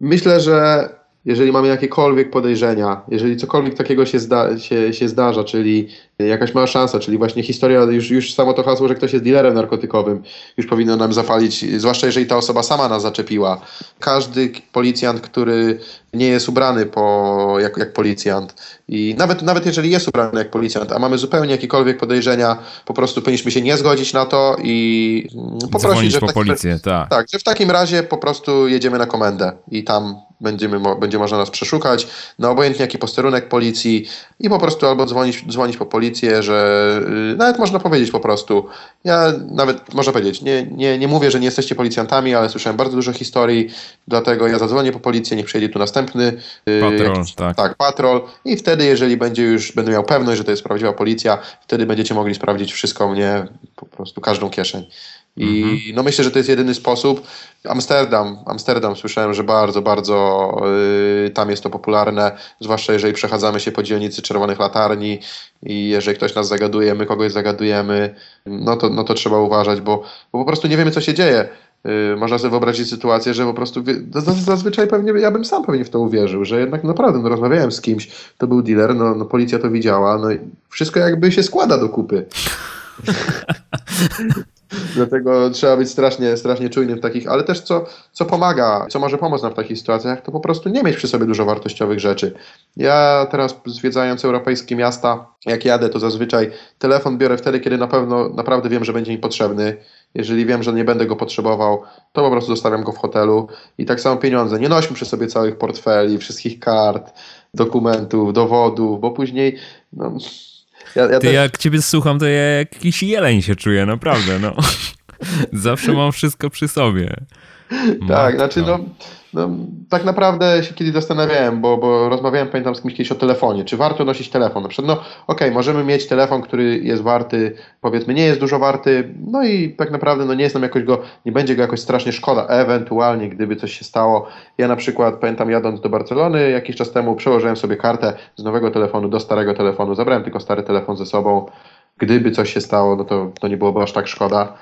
Myślę, że jeżeli mamy jakiekolwiek podejrzenia, jeżeli cokolwiek takiego się, zda, się, się zdarza, czyli jakaś mała szansa, czyli właśnie historia, już, już samo to hasło, że ktoś jest dealerem narkotykowym, już powinno nam zapalić, zwłaszcza jeżeli ta osoba sama nas zaczepiła. Każdy policjant, który nie jest ubrany po, jak, jak policjant i nawet, nawet jeżeli jest ubrany jak policjant, a mamy zupełnie jakiekolwiek podejrzenia, po prostu powinniśmy się nie zgodzić na to i poprosić, że po policję, tak. Tak, że w takim razie po prostu jedziemy na komendę i tam będziemy, będzie można nas przeszukać, na obojętnie jaki posterunek policji i po prostu albo dzwonić, dzwonić po policję, że yy, nawet można powiedzieć po prostu, ja nawet można powiedzieć, nie, nie, nie mówię, że nie jesteście policjantami, ale słyszałem bardzo dużo historii, dlatego ja zadzwonię po policję, niech przyjedzie tu następny yy, patrol, jakiś, tak. tak, patrol i wtedy, jeżeli będzie już, będę miał pewność, że to jest prawdziwa policja, wtedy będziecie mogli sprawdzić wszystko mnie, po prostu każdą kieszeń. I mhm. no myślę, że to jest jedyny sposób. Amsterdam, Amsterdam słyszałem, że bardzo, bardzo yy, tam jest to popularne, zwłaszcza jeżeli przechadzamy się po dzielnicy Czerwonych Latarni i jeżeli ktoś nas zagaduje, my kogoś zagadujemy, no to, no to trzeba uważać, bo, bo po prostu nie wiemy, co się dzieje. Yy, można sobie wyobrazić sytuację, że po prostu zazwyczaj pewnie ja bym sam pewnie w to uwierzył, że jednak naprawdę no, rozmawiałem z kimś, to był dealer, no, no policja to widziała, no i wszystko jakby się składa do kupy. Dlatego trzeba być strasznie, strasznie czujnym w takich, ale też co, co pomaga, co może pomóc nam w takich sytuacjach, to po prostu nie mieć przy sobie dużo wartościowych rzeczy. Ja teraz zwiedzając europejskie miasta, jak jadę, to zazwyczaj telefon biorę wtedy, kiedy na pewno naprawdę wiem, że będzie mi potrzebny. Jeżeli wiem, że nie będę go potrzebował, to po prostu zostawiam go w hotelu. I tak samo pieniądze. Nie nośmy przy sobie całych portfeli, wszystkich kart, dokumentów, dowodów, bo później no, ja, ja Ty też... jak ciebie słucham, to ja jak jakiś jeleń się czuję, naprawdę, no. Zawsze mam wszystko przy sobie. Tak, znaczy no, no, tak naprawdę się kiedyś zastanawiałem, bo, bo rozmawiałem, pamiętam z kimś kiedyś o telefonie. Czy warto nosić telefon? Na przykład, no okej, okay, możemy mieć telefon, który jest warty, powiedzmy, nie jest dużo warty, no i tak naprawdę no, nie jest nam jakoś go, nie będzie go jakoś strasznie szkoda, ewentualnie gdyby coś się stało. Ja na przykład pamiętam jadąc do Barcelony jakiś czas temu przełożyłem sobie kartę z nowego telefonu do starego telefonu, zabrałem tylko stary telefon ze sobą. Gdyby coś się stało, no to, to nie byłoby aż tak szkoda.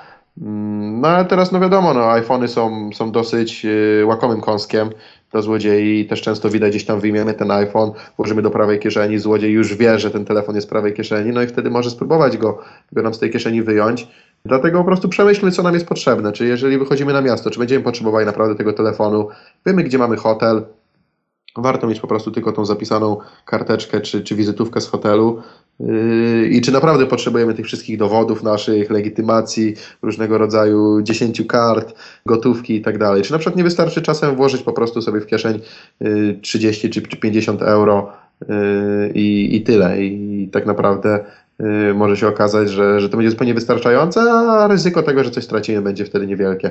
Mm, no ale teraz no wiadomo, no iPhony są, są dosyć yy, łakomym kąskiem dla złodziei. Też często widać gdzieś tam wyjmiemy ten iPhone, włożymy do prawej kieszeni, złodziej już wie, że ten telefon jest w prawej kieszeni, no i wtedy może spróbować go, go nam z tej kieszeni wyjąć. Dlatego po prostu przemyślmy, co nam jest potrzebne. Czy jeżeli wychodzimy na miasto, czy będziemy potrzebowali naprawdę tego telefonu, wiemy, gdzie mamy hotel, warto mieć po prostu tylko tą zapisaną karteczkę czy, czy wizytówkę z hotelu. Yy, I czy naprawdę potrzebujemy tych wszystkich dowodów naszych, legitymacji, różnego rodzaju 10 kart, gotówki i tak dalej? Czy na przykład nie wystarczy czasem włożyć po prostu sobie w kieszeń 30 yy, czy 50 euro yy, i, i tyle? I tak naprawdę może się okazać, że, że to będzie zupełnie wystarczające, a ryzyko tego, że coś stracimy, będzie wtedy niewielkie.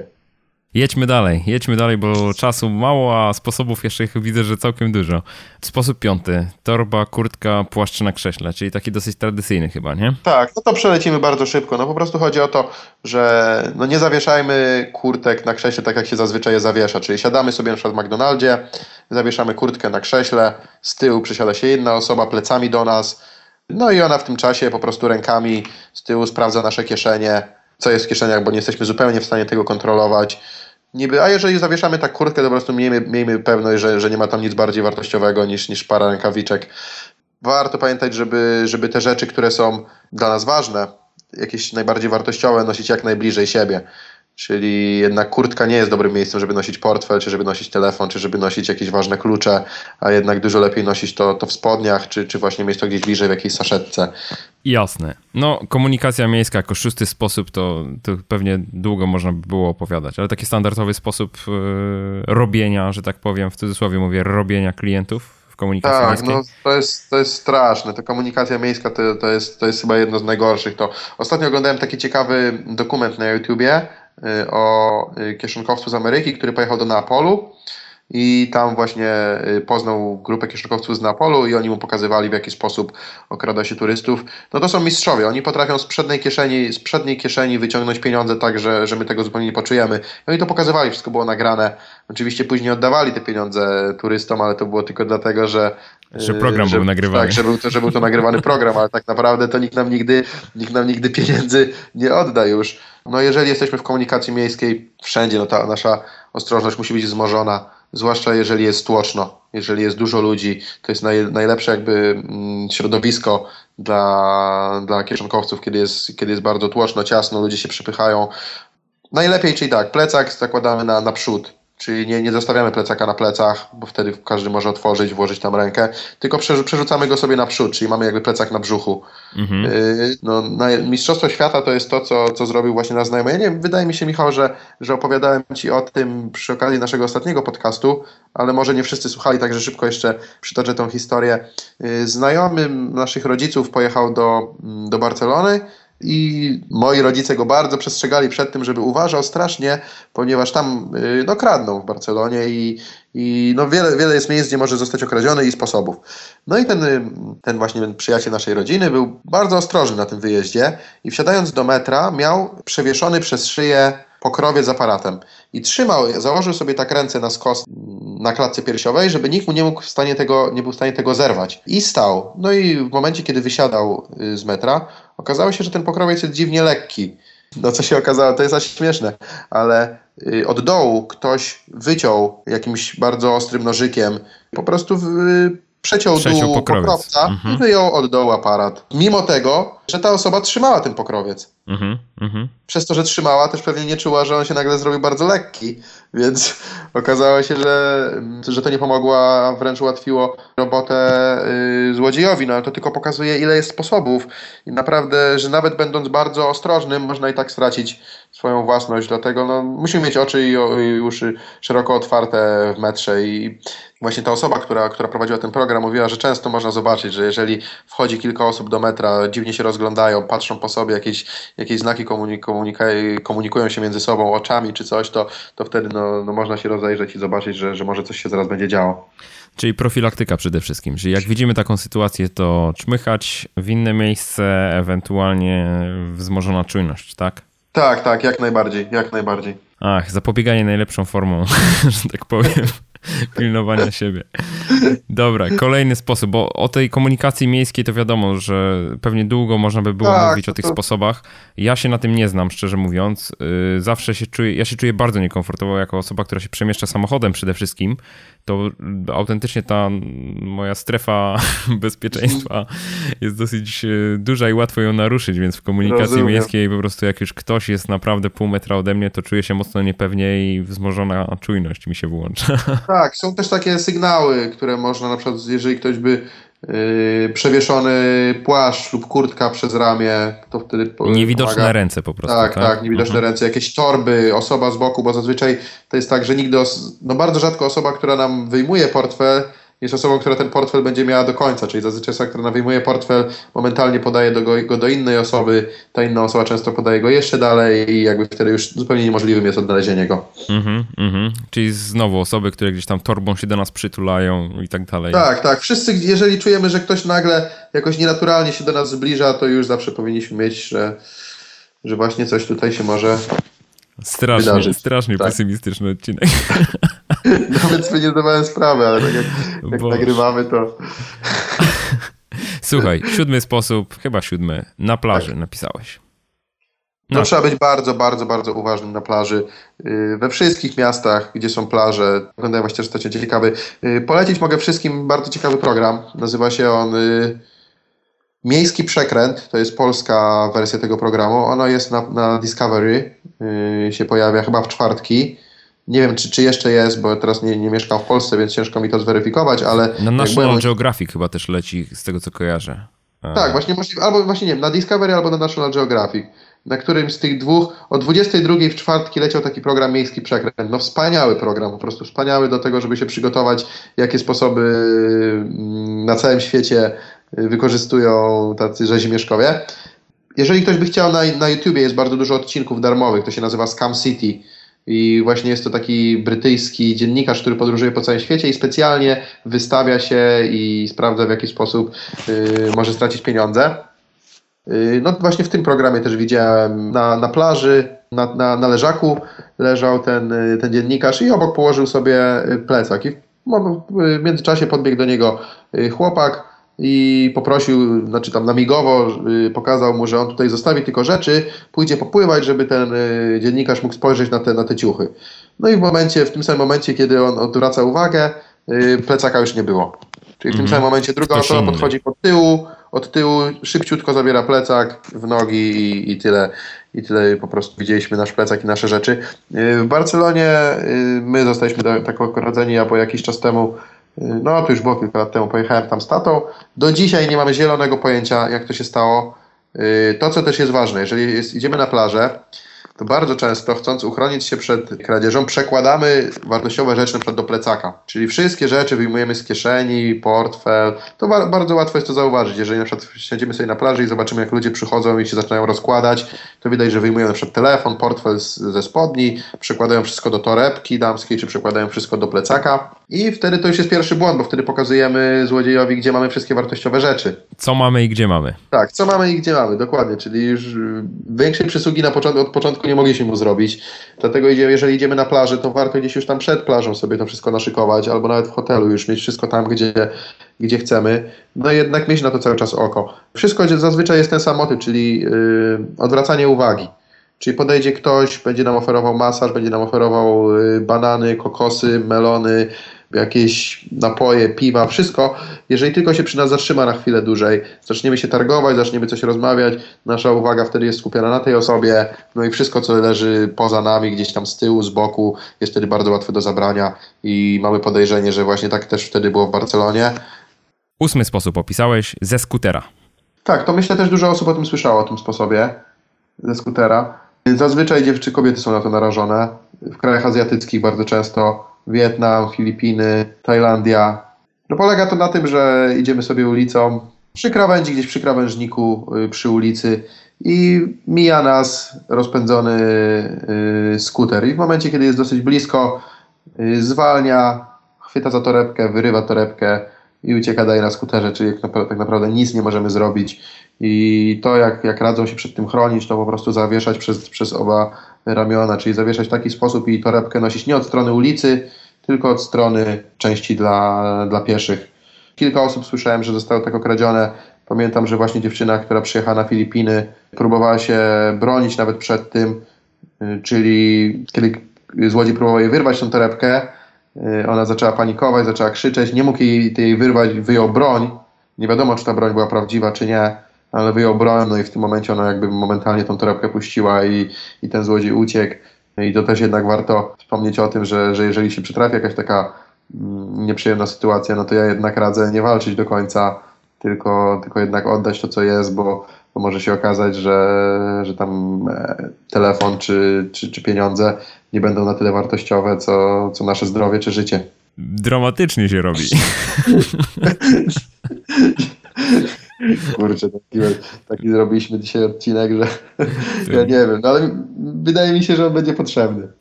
Jedźmy dalej, jedźmy dalej, bo czasu mało, a sposobów jeszcze widzę, że całkiem dużo. Sposób piąty. Torba, kurtka, płaszcz na krześle, czyli taki dosyć tradycyjny chyba, nie? Tak, no to przelecimy bardzo szybko. No po prostu chodzi o to, że no nie zawieszajmy kurtek na krześle tak jak się zazwyczaj je zawiesza, czyli siadamy sobie na przykład w McDonaldzie, zawieszamy kurtkę na krześle, z tyłu przysiada się jedna osoba plecami do nas, no i ona w tym czasie po prostu rękami z tyłu sprawdza nasze kieszenie, co jest w kieszeniach, bo nie jesteśmy zupełnie w stanie tego kontrolować niby, a jeżeli zawieszamy tak kurtkę, to po prostu miejmy, miejmy pewność, że, że nie ma tam nic bardziej wartościowego niż, niż para rękawiczek. Warto pamiętać, żeby, żeby te rzeczy, które są dla nas ważne, jakieś najbardziej wartościowe, nosić jak najbliżej siebie. Czyli jednak kurtka nie jest dobrym miejscem, żeby nosić portfel, czy żeby nosić telefon, czy żeby nosić jakieś ważne klucze, a jednak dużo lepiej nosić to, to w spodniach, czy, czy właśnie mieć to gdzieś bliżej w jakiejś saszetce. Jasne. No, komunikacja miejska jako szósty sposób to, to pewnie długo można by było opowiadać, ale taki standardowy sposób yy, robienia, że tak powiem, w cudzysłowie mówię, robienia klientów w komunikacji tak, miejskiej? no to jest, to jest straszne. Ta komunikacja miejska to, to, jest, to jest chyba jedno z najgorszych. To ostatnio oglądałem taki ciekawy dokument na YouTubie, Y, o y, kieszonkowcu z Ameryki, który pojechał do Neapolu i tam właśnie y, poznał grupę kieszonkowców z Neapolu i oni mu pokazywali w jaki sposób okrada się turystów. No to są mistrzowie, oni potrafią z przedniej kieszeni, z przedniej kieszeni wyciągnąć pieniądze tak, że, że my tego zupełnie nie poczujemy. I oni to pokazywali, wszystko było nagrane. Oczywiście później oddawali te pieniądze turystom, ale to było tylko dlatego, że że program że, był nagrywany. Tak, że był, to, że był to nagrywany program, ale tak naprawdę to nikt nam nigdy, nikt nam nigdy pieniędzy nie odda już. No jeżeli jesteśmy w komunikacji miejskiej wszędzie, no ta nasza ostrożność musi być wzmożona. Zwłaszcza jeżeli jest tłoczno, jeżeli jest dużo ludzi, to jest naj, najlepsze jakby mm, środowisko dla, dla kieszonkowców, kiedy jest, kiedy jest bardzo tłoczno, ciasno, ludzie się przypychają. Najlepiej, czyli tak, plecak zakładamy na, na przód, Czyli nie, nie zostawiamy plecaka na plecach, bo wtedy każdy może otworzyć, włożyć tam rękę, tylko przerzucamy go sobie naprzód, czyli mamy jakby plecak na brzuchu. Mhm. Yy, no, na, Mistrzostwo Świata to jest to, co, co zrobił właśnie nasz znajomy. Ja nie wydaje mi się, Michał, że, że opowiadałem Ci o tym przy okazji naszego ostatniego podcastu, ale może nie wszyscy słuchali, także szybko jeszcze przytoczę tą historię. Yy, znajomy naszych rodziców pojechał do, do Barcelony, i moi rodzice go bardzo przestrzegali przed tym, żeby uważał strasznie, ponieważ tam y, no, kradną w Barcelonie i, i no, wiele, wiele jest miejsc, gdzie może zostać okradziony i sposobów. No i ten, y, ten właśnie przyjaciel naszej rodziny był bardzo ostrożny na tym wyjeździe i wsiadając do metra miał przewieszony przez szyję pokrowiec z aparatem i trzymał, założył sobie tak ręce na skos na klatce piersiowej, żeby nikt mu nie mógł w stanie tego, nie był w stanie tego zerwać. I stał. No i w momencie, kiedy wysiadał y, z metra, okazało się, że ten pokrowiec jest dziwnie lekki. No co się okazało, to jest aż śmieszne, ale y, od dołu ktoś wyciął jakimś bardzo ostrym nożykiem, po prostu przeciął, przeciął dół pokrowca mhm. i wyjął od dołu aparat. Mimo tego, że ta osoba trzymała ten pokrowiec. Mhm, mhm. Przez to, że trzymała, też pewnie nie czuła, że on się nagle zrobił bardzo lekki, więc okazało się, że, że to nie pomogło, a wręcz ułatwiło robotę yy, złodziejowi. No ale to tylko pokazuje, ile jest sposobów. I naprawdę, że nawet będąc bardzo ostrożnym, można i tak stracić swoją własność. Dlatego no, musimy mieć oczy i, i uszy szeroko otwarte w metrze. I właśnie ta osoba, która, która prowadziła ten program, mówiła, że często można zobaczyć, że jeżeli wchodzi kilka osób do metra, dziwnie się rozglądają, patrzą po sobie, jakieś, jakieś znaki komunik komunikują się między sobą oczami czy coś, to, to wtedy no, no można się rozejrzeć i zobaczyć, że, że może coś się zaraz będzie działo. Czyli profilaktyka przede wszystkim. Czyli jak widzimy taką sytuację, to czmychać w inne miejsce, ewentualnie wzmożona czujność, tak? Tak, tak, jak najbardziej, jak najbardziej. Ach, zapobieganie najlepszą formą, że tak powiem. pilnowania siebie. Dobra, kolejny sposób, bo o tej komunikacji miejskiej to wiadomo, że pewnie długo można by było tak, mówić o tych to... sposobach. Ja się na tym nie znam, szczerze mówiąc. Y, zawsze się czuję, ja się czuję bardzo niekomfortowo jako osoba, która się przemieszcza samochodem przede wszystkim. To autentycznie ta moja strefa bezpieczeństwa jest dosyć y, duża i łatwo ją naruszyć, więc w komunikacji Rozumiem. miejskiej po prostu jak już ktoś jest naprawdę pół metra ode mnie, to czuję się mocno niepewnie i wzmożona czujność mi się włącza. Tak, są też takie sygnały, które można na przykład, jeżeli ktoś by yy, przewieszony płaszcz lub kurtka przez ramię, to wtedy Niewidoczne pomaga. ręce po prostu. Tak, tak, tak niewidoczne mhm. ręce, jakieś torby, osoba z boku, bo zazwyczaj to jest tak, że nigdy, no bardzo rzadko osoba, która nam wyjmuje portfel, jest osobą, która ten portfel będzie miała do końca, czyli zazwyczaj osoba, która wyjmuje portfel, momentalnie podaje do go, go, do innej osoby, ta inna osoba często podaje go jeszcze dalej i jakby wtedy już zupełnie niemożliwym jest odnalezienie go. Mhm, mhm. Czyli znowu osoby, które gdzieś tam torbą się do nas przytulają i tak dalej. Tak, tak. Wszyscy, jeżeli czujemy, że ktoś nagle jakoś nienaturalnie się do nas zbliża, to już zawsze powinniśmy mieć, że, że właśnie coś tutaj się może Strasznie, wydarzyć. strasznie tak. pesymistyczny odcinek. Nawet sobie nie zdawałem sprawy, ale tak jak, jak nagrywamy, to... Słuchaj, siódmy sposób, chyba siódmy, na plaży tak. napisałeś. No. no trzeba być bardzo, bardzo, bardzo uważnym na plaży. Y, we wszystkich miastach, gdzie są plaże, wyglądają właśnie że ciekawy. Y, polecić mogę wszystkim bardzo ciekawy program. Nazywa się on y, Miejski Przekręt, to jest polska wersja tego programu. Ono jest na, na Discovery, się pojawia chyba w czwartki. Nie wiem, czy, czy jeszcze jest, bo teraz nie, nie mieszkam w Polsce, więc ciężko mi to zweryfikować, ale... Na National byłem... Geographic chyba też leci, z tego co kojarzę. Tak, właśnie możliwe, albo właśnie nie wiem, na Discovery albo na National Geographic. Na którym z tych dwóch, o 22 w czwartki leciał taki program Miejski Przekręt. No wspaniały program, po prostu wspaniały do tego, żeby się przygotować, jakie sposoby mm, na całym świecie wykorzystują tacy rzezimieszkowie. Jeżeli ktoś by chciał, na, na YouTubie jest bardzo dużo odcinków darmowych, to się nazywa Scam City i właśnie jest to taki brytyjski dziennikarz, który podróżuje po całym świecie i specjalnie wystawia się i sprawdza w jaki sposób y, może stracić pieniądze. Y, no właśnie w tym programie też widziałem na, na plaży, na, na, na leżaku leżał ten, y, ten dziennikarz i obok położył sobie plecak. I w, w międzyczasie podbiegł do niego chłopak, i poprosił, znaczy tam namigowo y, pokazał mu, że on tutaj zostawi tylko rzeczy, pójdzie popływać, żeby ten y, dziennikarz mógł spojrzeć na te, na te ciuchy. No i w momencie, w tym samym momencie, kiedy on odwraca uwagę, yy, plecaka już nie było. Czyli w tym mm. samym momencie druga Ktoś osoba inny. podchodzi od tyłu, od tyłu szybciutko zabiera plecak w nogi i, i tyle. I tyle po prostu widzieliśmy nasz plecak i nasze rzeczy. W Barcelonie my zostaliśmy tak ogrodzeni, ja po jakiś czas temu no to już było kilka lat temu, pojechałem tam z tatą. Do dzisiaj nie mamy zielonego pojęcia, jak to się stało. To, co też jest ważne, jeżeli jest, idziemy na plażę, to bardzo często, chcąc uchronić się przed kradzieżą, przekładamy wartościowe rzeczy na przykład do plecaka. Czyli wszystkie rzeczy wyjmujemy z kieszeni, portfel. To ba bardzo łatwo jest to zauważyć. Jeżeli na przykład siedzimy sobie na plaży i zobaczymy, jak ludzie przychodzą i się zaczynają rozkładać, to widać, że wyjmują na przykład telefon, portfel z, ze spodni, przekładają wszystko do torebki damskiej, czy przekładają wszystko do plecaka. I wtedy to już jest pierwszy błąd, bo wtedy pokazujemy złodziejowi, gdzie mamy wszystkie wartościowe rzeczy. Co mamy i gdzie mamy. Tak, co mamy i gdzie mamy, dokładnie. Czyli już większej przysługi na początku, od początku nie mogliśmy mu zrobić. Dlatego jeżeli idziemy na plażę, to warto gdzieś już tam przed plażą sobie to wszystko naszykować, albo nawet w hotelu już mieć wszystko tam, gdzie, gdzie chcemy. No jednak mieć na to cały czas oko. Wszystko zazwyczaj jest ten sam motyw, czyli yy, odwracanie uwagi. Czyli podejdzie ktoś, będzie nam oferował masaż, będzie nam oferował yy, banany, kokosy, melony, jakieś napoje, piwa, wszystko, jeżeli tylko się przy nas zatrzyma na chwilę dłużej, zaczniemy się targować, zaczniemy coś rozmawiać, nasza uwaga wtedy jest skupiona na tej osobie, no i wszystko, co leży poza nami, gdzieś tam z tyłu, z boku, jest wtedy bardzo łatwe do zabrania i mamy podejrzenie, że właśnie tak też wtedy było w Barcelonie. Ósmy sposób opisałeś ze skutera. Tak, to myślę też dużo osób o tym słyszało, o tym sposobie ze skutera. Zazwyczaj dziewczyny, kobiety są na to narażone. W krajach azjatyckich bardzo często Wietnam, Filipiny, Tajlandia. No polega to na tym, że idziemy sobie ulicą przy krawędzi, gdzieś przy krawężniku y, przy ulicy i mija nas rozpędzony y, skuter. I w momencie, kiedy jest dosyć blisko, y, zwalnia, chwyta za torebkę, wyrywa torebkę i ucieka dalej na skuterze, czyli tak naprawdę nic nie możemy zrobić. I to, jak, jak radzą się przed tym chronić, to po prostu zawieszać przez, przez oba ramiona, czyli zawieszać w taki sposób i torebkę nosić nie od strony ulicy, tylko od strony części dla, dla pieszych. Kilka osób słyszałem, że zostało tak okradzione. Pamiętam, że właśnie dziewczyna, która przyjechała na Filipiny, próbowała się bronić nawet przed tym, y, czyli kiedy złodziej próbował jej wyrwać tą torebkę, y, ona zaczęła panikować, zaczęła krzyczeć, nie mógł jej, jej wyrwać, wyjął broń. Nie wiadomo, czy ta broń była prawdziwa, czy nie ale wyjął broń, no i w tym momencie ona jakby momentalnie tą torebkę puściła i, i ten złodziej uciekł. I to też jednak warto wspomnieć o tym, że, że jeżeli się przytrafi jakaś taka mm, nieprzyjemna sytuacja, no to ja jednak radzę nie walczyć do końca, tylko, tylko jednak oddać to, co jest, bo, bo może się okazać, że, że tam e, telefon czy, czy, czy pieniądze nie będą na tyle wartościowe, co, co nasze zdrowie czy życie. Dramatycznie się robi. Kurczę, taki, taki zrobiliśmy dzisiaj odcinek, że ja nie wiem, no ale wydaje mi się, że on będzie potrzebny.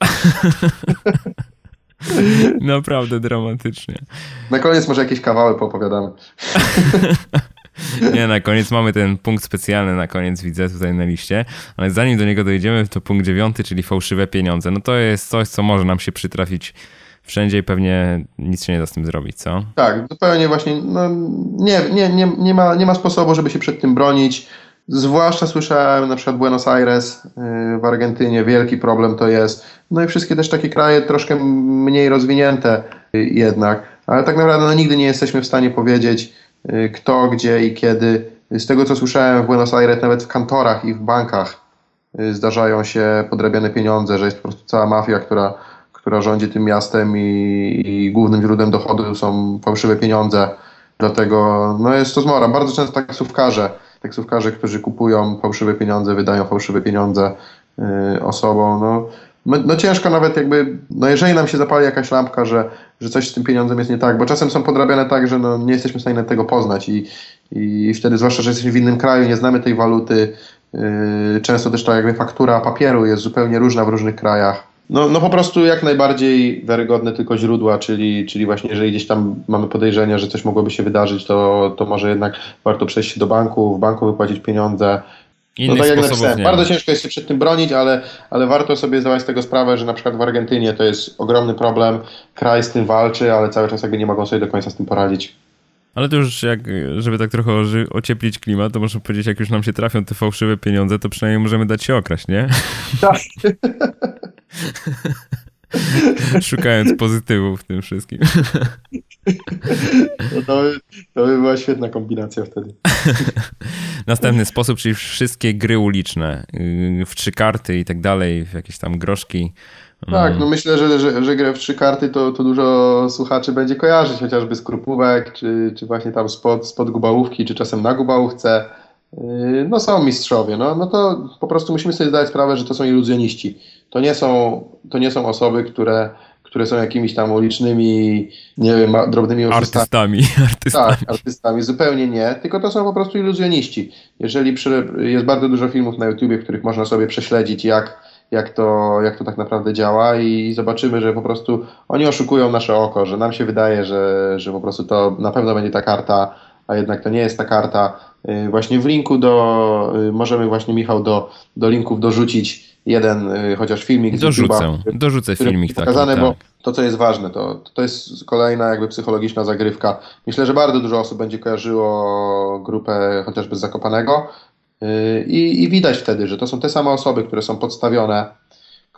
Naprawdę dramatycznie. Na koniec może jakieś kawały poopowiadamy. Nie, na koniec mamy ten punkt specjalny, na koniec widzę tutaj na liście, ale zanim do niego dojdziemy, to punkt dziewiąty, czyli fałszywe pieniądze. No to jest coś, co może nam się przytrafić wszędzie i pewnie nic się nie da z tym zrobić, co? Tak, zupełnie właśnie, no, nie, nie, nie, nie, ma, nie ma sposobu, żeby się przed tym bronić. Zwłaszcza słyszałem na przykład Buenos Aires y, w Argentynie, wielki problem to jest. No i wszystkie też takie kraje troszkę mniej rozwinięte y, jednak, ale tak naprawdę no, nigdy nie jesteśmy w stanie powiedzieć y, kto, gdzie i kiedy. Z tego co słyszałem w Buenos Aires, nawet w kantorach i w bankach zdarzają się podrabiane pieniądze, że jest po prostu cała mafia, która która rządzi tym miastem i, i głównym źródłem dochodu są fałszywe pieniądze. Dlatego no jest to zmora. Bardzo często taksówkarze, taksówkarze, którzy kupują fałszywe pieniądze, wydają fałszywe pieniądze y, osobom. No, no, no, ciężko nawet jakby, no jeżeli nam się zapali jakaś lampka, że, że coś z tym pieniądzem jest nie tak, bo czasem są podrabiane tak, że no, nie jesteśmy w stanie tego poznać i, i wtedy, zwłaszcza, że jesteśmy w innym kraju, nie znamy tej waluty, yy, często też ta jakby faktura papieru jest zupełnie różna w różnych krajach. No, no po prostu jak najbardziej wiarygodne tylko źródła, czyli, czyli właśnie jeżeli gdzieś tam mamy podejrzenia, że coś mogłoby się wydarzyć, to, to może jednak warto przejść się do banku, w banku wypłacić pieniądze. Innych no tak jak napisałem, bardzo ciężko jest się przed tym bronić, ale, ale warto sobie zdawać z tego sprawę, że na przykład w Argentynie to jest ogromny problem, kraj z tym walczy, ale cały czas jakby nie mogą sobie do końca z tym poradzić. Ale to już jak, żeby tak trochę ocieplić klimat, to można powiedzieć, jak już nam się trafią te fałszywe pieniądze, to przynajmniej możemy dać się okraść, nie? Tak. Szukając pozytywów w tym wszystkim. No to, by, to by była świetna kombinacja wtedy. Następny sposób, czyli wszystkie gry uliczne, yy, w trzy karty i tak dalej, w jakieś tam groszki. Tak, mm. no myślę, że, że, że grę w trzy karty to, to dużo słuchaczy będzie kojarzyć, chociażby z krupówek, czy, czy właśnie tam spod, spod gubałówki, czy czasem na gubałówce. Yy, no są mistrzowie, no, no to po prostu musimy sobie zdać sprawę, że to są iluzjoniści. To nie są, to nie są osoby, które, które są jakimiś tam ulicznymi, nie wiem, drobnymi artystami. artystami. Tak, artystami, zupełnie nie, tylko to są po prostu iluzjoniści. Jeżeli przy, jest bardzo dużo filmów na YouTubie, w których można sobie prześledzić, jak, jak, to, jak to tak naprawdę działa i zobaczymy, że po prostu oni oszukują nasze oko, że nam się wydaje, że, że po prostu to na pewno będzie ta karta, a jednak to nie jest ta karta. Y, właśnie w linku do, y, możemy właśnie Michał do, do linków dorzucić jeden y, chociaż filmik. Dorzucę, YouTube'a, dorzucę filmik taki. Pokazane, tak. bo to co jest ważne, to, to jest kolejna jakby psychologiczna zagrywka. Myślę, że bardzo dużo osób będzie kojarzyło grupę chociażby z Zakopanego i, i widać wtedy, że to są te same osoby, które są podstawione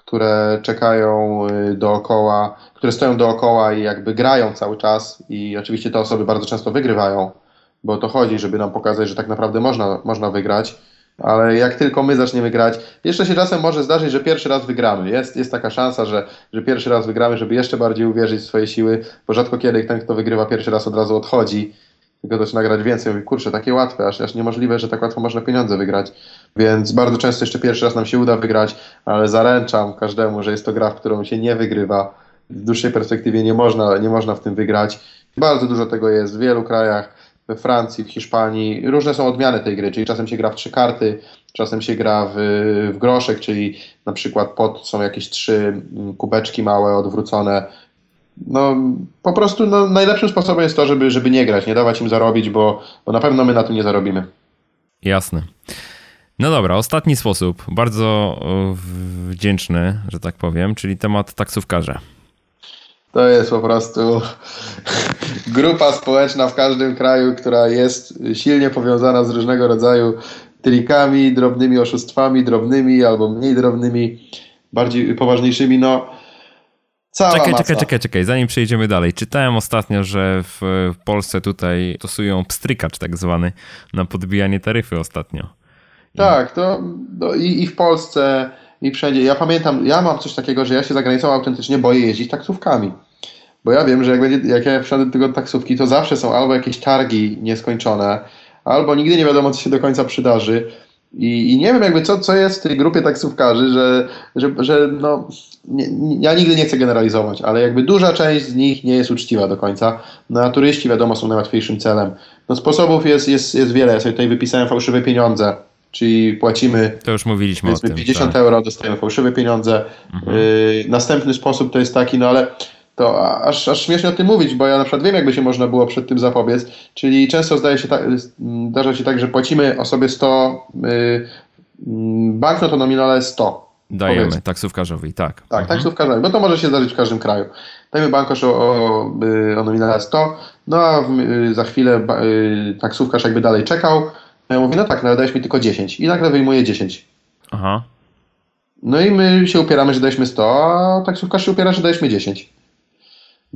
które czekają dookoła, które stoją dookoła i jakby grają cały czas i oczywiście te osoby bardzo często wygrywają, bo to chodzi, żeby nam pokazać, że tak naprawdę można, można wygrać. Ale jak tylko my zaczniemy grać, jeszcze się czasem może zdarzyć, że pierwszy raz wygramy. Jest, jest taka szansa, że, że pierwszy raz wygramy, żeby jeszcze bardziej uwierzyć w swoje siły, bo rzadko kiedy ten, kto wygrywa pierwszy raz, od razu odchodzi, tylko zaczyna grać więcej. Mówi, kurczę, takie łatwe, aż, aż niemożliwe, że tak łatwo można pieniądze wygrać. Więc bardzo często jeszcze pierwszy raz nam się uda wygrać, ale zaręczam każdemu, że jest to gra, w którą się nie wygrywa. W dłuższej perspektywie nie można, nie można w tym wygrać. Bardzo dużo tego jest w wielu krajach we Francji, w Hiszpanii. Różne są odmiany tej gry, czyli czasem się gra w trzy karty, czasem się gra w, w groszek, czyli na przykład pod są jakieś trzy mm, kubeczki małe, odwrócone. No, po prostu no, najlepszym sposobem jest to, żeby, żeby nie grać, nie dawać im zarobić, bo, bo na pewno my na tym nie zarobimy. Jasne. No dobra, ostatni sposób, bardzo wdzięczny, że tak powiem, czyli temat taksówkarza. To jest po prostu grupa społeczna w każdym kraju, która jest silnie powiązana z różnego rodzaju trikami, drobnymi oszustwami, drobnymi albo mniej drobnymi, bardziej poważniejszymi. No, Cała czekaj, masa. czekaj, czekaj, czekaj, zanim przejdziemy dalej. Czytałem ostatnio, że w Polsce tutaj stosują pstrykacz tak zwany na podbijanie taryfy ostatnio. Tak, to no i, i w Polsce i wszędzie. Ja pamiętam, ja mam coś takiego, że ja się za granicą autentycznie boję jeździć taksówkami. Bo ja wiem, że jak, będzie, jak ja wsiądę do tego taksówki, to zawsze są albo jakieś targi nieskończone, albo nigdy nie wiadomo, co się do końca przydarzy. I, i nie wiem jakby co, co jest w tej grupie taksówkarzy, że, że, że no, nie, ja nigdy nie chcę generalizować, ale jakby duża część z nich nie jest uczciwa do końca. No a turyści wiadomo są najłatwiejszym celem. No sposobów jest, jest, jest wiele. Ja sobie tutaj wypisałem fałszywe pieniądze czyli płacimy. To już mówiliśmy o tym. 50 tak. euro, dostajemy fałszywe pieniądze. Mhm. Yy, następny sposób to jest taki, no ale to aż, aż śmiesznie o tym mówić, bo ja na przykład wiem, jakby się można było przed tym zapobiec. Czyli często zdaje się tak, zdarza się tak, że płacimy osobie 100, yy, banknot o nominale 100. Dajemy powiedzmy. taksówkarzowi, tak. Tak, mhm. taksówkarzowi, bo to może się zdarzyć w każdym kraju. Dajemy bankosz o, o, o nominale 100, no a w, za chwilę y, taksówkarz jakby dalej czekał, ja mówię, no tak, no ale mi tylko 10. I nagle wyjmuję 10. Aha. No i my się upieramy, że daliśmy 100, a taksówkarz się upiera, że daliśmy 10.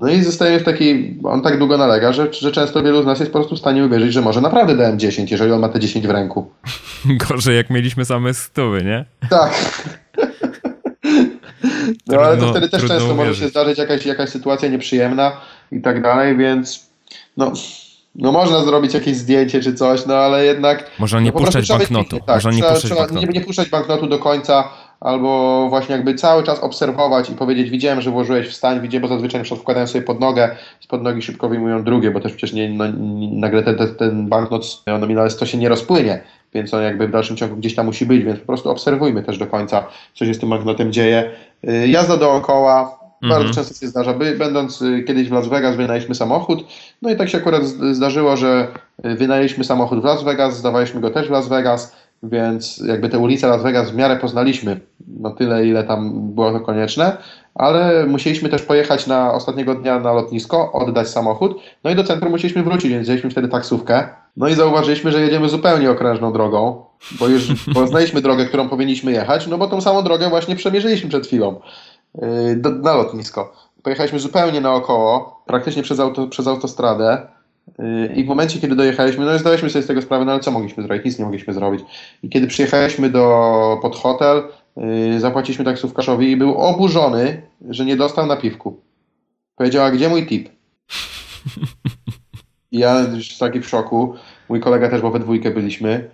No i zostajemy w takiej, on tak długo nalega, że, że często wielu z nas jest po prostu w stanie uwierzyć, że może naprawdę dałem 10, jeżeli on ma te 10 w ręku. Gorzej jak mieliśmy same stówy, nie? Tak. No ale to wtedy też często uwierzyć. może się zdarzyć jakaś, jakaś sytuacja nieprzyjemna i tak dalej, więc no no można zrobić jakieś zdjęcie czy coś, no ale jednak... Można nie no, puszczać banknotu. Tak, Można nie, trzeba, puszczać trzeba banknotu. Nie, nie puszczać banknotu do końca, albo właśnie jakby cały czas obserwować i powiedzieć, widziałem, że włożyłeś w stań, widziałem, bo zazwyczaj przykład wkładają sobie pod nogę, z pod nogi szybko wyjmują drugie, bo też przecież nie, no, nagle ten, ten, ten banknot nominalny to się nie rozpłynie, więc on jakby w dalszym ciągu gdzieś tam musi być, więc po prostu obserwujmy też do końca, co się z tym banknotem dzieje. Y, jazda dookoła, bardzo mhm. często się zdarza. By, będąc y, kiedyś w Las Vegas, wynajęliśmy samochód. No i tak się akurat zdarzyło, że y, wynajęliśmy samochód w Las Vegas, zdawaliśmy go też w Las Vegas, więc jakby te ulice Las Vegas w miarę poznaliśmy. No tyle, ile tam było to konieczne, ale musieliśmy też pojechać na ostatniego dnia na lotnisko, oddać samochód. No i do centrum musieliśmy wrócić, więc wzięliśmy wtedy taksówkę. No i zauważyliśmy, że jedziemy zupełnie okrężną drogą, bo już poznaliśmy drogę, którą powinniśmy jechać, no bo tą samą drogę właśnie przemierzyliśmy przed chwilą. yy, do, na lotnisko. Pojechaliśmy zupełnie naokoło, praktycznie przez, auto, przez autostradę. Yy, I w momencie, kiedy dojechaliśmy, no zdaliśmy sobie z tego sprawę, no ale co mogliśmy zrobić? Nic nie mogliśmy zrobić. I kiedy przyjechaliśmy do, pod hotel, yy, zapłaciliśmy taksówkarzowi i był oburzony, że nie dostał napiwku. Powiedział, a gdzie mój tip? I ja już taki w szoku. Mój kolega też, bo we dwójkę byliśmy.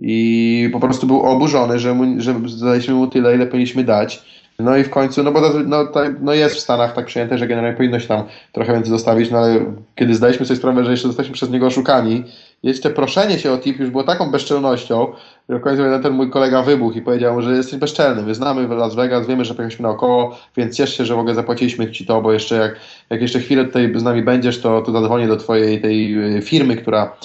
I po prostu był oburzony, że, mu, że daliśmy mu tyle, ile powinniśmy dać. No i w końcu, no bo no, no jest w Stanach tak przyjęte, że generalnie powinno się tam trochę więcej zostawić, no ale kiedy zdaliśmy sobie sprawę, że jeszcze zostaliśmy przez niego oszukani, jeszcze proszenie się o tip już było taką bezczelnością, że w końcu ten mój kolega wybuchł i powiedział, że jesteś bezczelny, my znamy Las Vegas, wiemy, że pojechaliśmy naokoło, więc ciesz się, że w ogóle zapłaciliśmy ci to, bo jeszcze jak, jak jeszcze chwilę tutaj z nami będziesz, to, to zadzwonię do twojej tej y, firmy, która